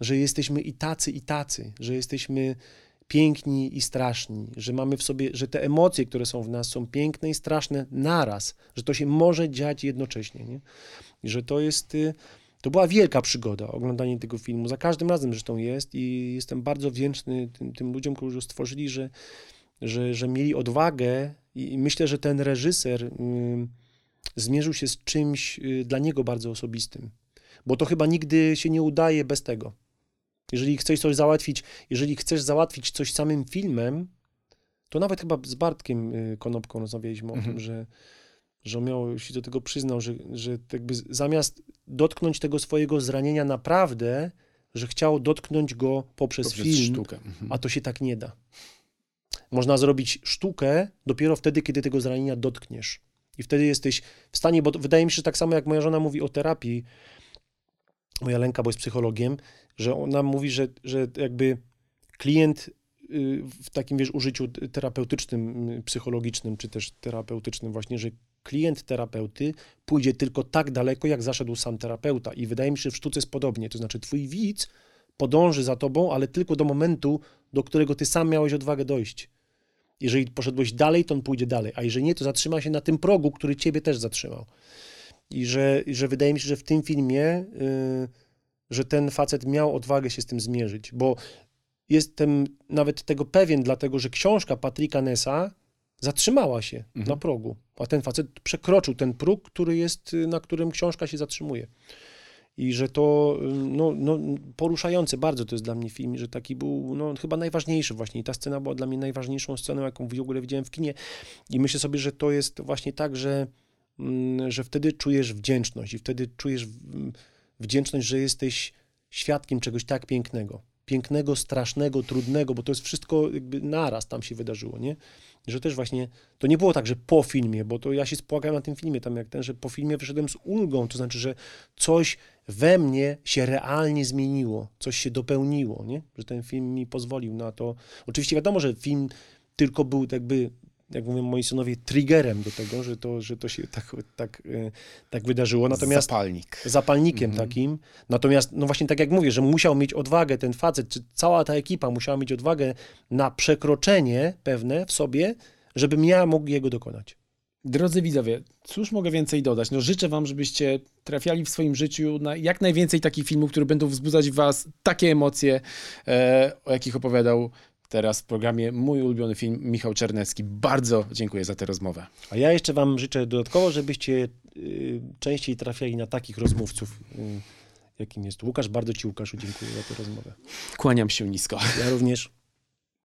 że jesteśmy i tacy, i tacy, że jesteśmy piękni i straszni, że mamy w sobie, że te emocje, które są w nas, są piękne i straszne naraz, że to się może dziać jednocześnie, nie? I że to jest, y, to była wielka przygoda, oglądanie tego filmu. Za każdym razem zresztą jest i jestem bardzo wdzięczny tym, tym ludziom, którzy stworzyli, że, że, że mieli odwagę i myślę, że ten reżyser y, zmierzył się z czymś y, dla niego bardzo osobistym, bo to chyba nigdy się nie udaje bez tego. Jeżeli chcesz coś załatwić, jeżeli chcesz załatwić coś samym filmem, to nawet chyba z Bartkiem y, Konopką rozmawialiśmy o Mhm. tym, że, że on miał, się do tego przyznał, że, że jakby zamiast dotknąć tego swojego zranienia naprawdę, że chciał dotknąć go poprzez, Poprzez film, sztukę. Mhm. a to się tak nie da. Można zrobić sztukę dopiero wtedy, kiedy tego zranienia dotkniesz. I wtedy jesteś w stanie, bo wydaje mi się, że tak samo jak moja żona mówi o terapii, moja Lenka, bo jest psychologiem, że ona mówi, że, że jakby klient y, w takim, wiesz, użyciu terapeutycznym, y, psychologicznym, czy też terapeutycznym właśnie, że klient terapeuty pójdzie tylko tak daleko, jak zaszedł sam terapeuta. I wydaje mi się, że w sztuce jest podobnie. To znaczy, twój widz podąży za tobą, ale tylko do momentu, do którego ty sam miałeś odwagę dojść. Jeżeli poszedłeś dalej, to on pójdzie dalej, a jeżeli nie, to zatrzyma się na tym progu, który ciebie też zatrzymał. I że, i że wydaje mi się, że w tym filmie, y, że ten facet miał odwagę się z tym zmierzyć, bo jestem nawet tego pewien, dlatego że książka Patryka Nessa zatrzymała się Mhm. na progu, a ten facet przekroczył ten próg, który jest, y, na którym książka się zatrzymuje. I że to y, no, no, poruszające bardzo to jest dla mnie film, że taki był no, chyba najważniejszy właśnie. I ta scena była dla mnie najważniejszą sceną, jaką w ogóle widziałem w kinie. I myślę sobie, że to jest właśnie tak, że, że wtedy czujesz wdzięczność i wtedy czujesz w- wdzięczność, że jesteś świadkiem czegoś tak pięknego. Pięknego, strasznego, trudnego, bo to jest wszystko jakby naraz tam się wydarzyło, nie? Że też właśnie, to nie było tak, że po filmie, bo to ja się spłakałem na tym filmie, tam jak ten, że po filmie wyszedłem z ulgą, to znaczy, że coś we mnie się realnie zmieniło, coś się dopełniło, nie? Że ten film mi pozwolił na to. Oczywiście wiadomo, że film tylko był jakby, jak mówią moi synowie, triggerem do tego, że to, że to się tak, tak, e, tak wydarzyło. Natomiast Zapalnik. zapalnikiem Mhm. takim. Natomiast, no właśnie tak jak mówię, że musiał mieć odwagę ten facet, czy cała ta ekipa musiała mieć odwagę na przekroczenie pewne w sobie, żebym ja mógł jego dokonać. Drodzy widzowie, cóż mogę więcej dodać? No życzę wam, żebyście trafiali w swoim życiu na jak najwięcej takich filmów, które będą wzbudzać w was takie emocje, e, o jakich opowiadał teraz w programie mój ulubiony film Michał Czernecki. Bardzo dziękuję za tę rozmowę. A ja jeszcze wam życzę dodatkowo, żebyście y, częściej trafiali na takich rozmówców, y, jakim jest Łukasz. Bardzo ci, Łukaszu, dziękuję za tę rozmowę. Kłaniam się nisko. Ja również.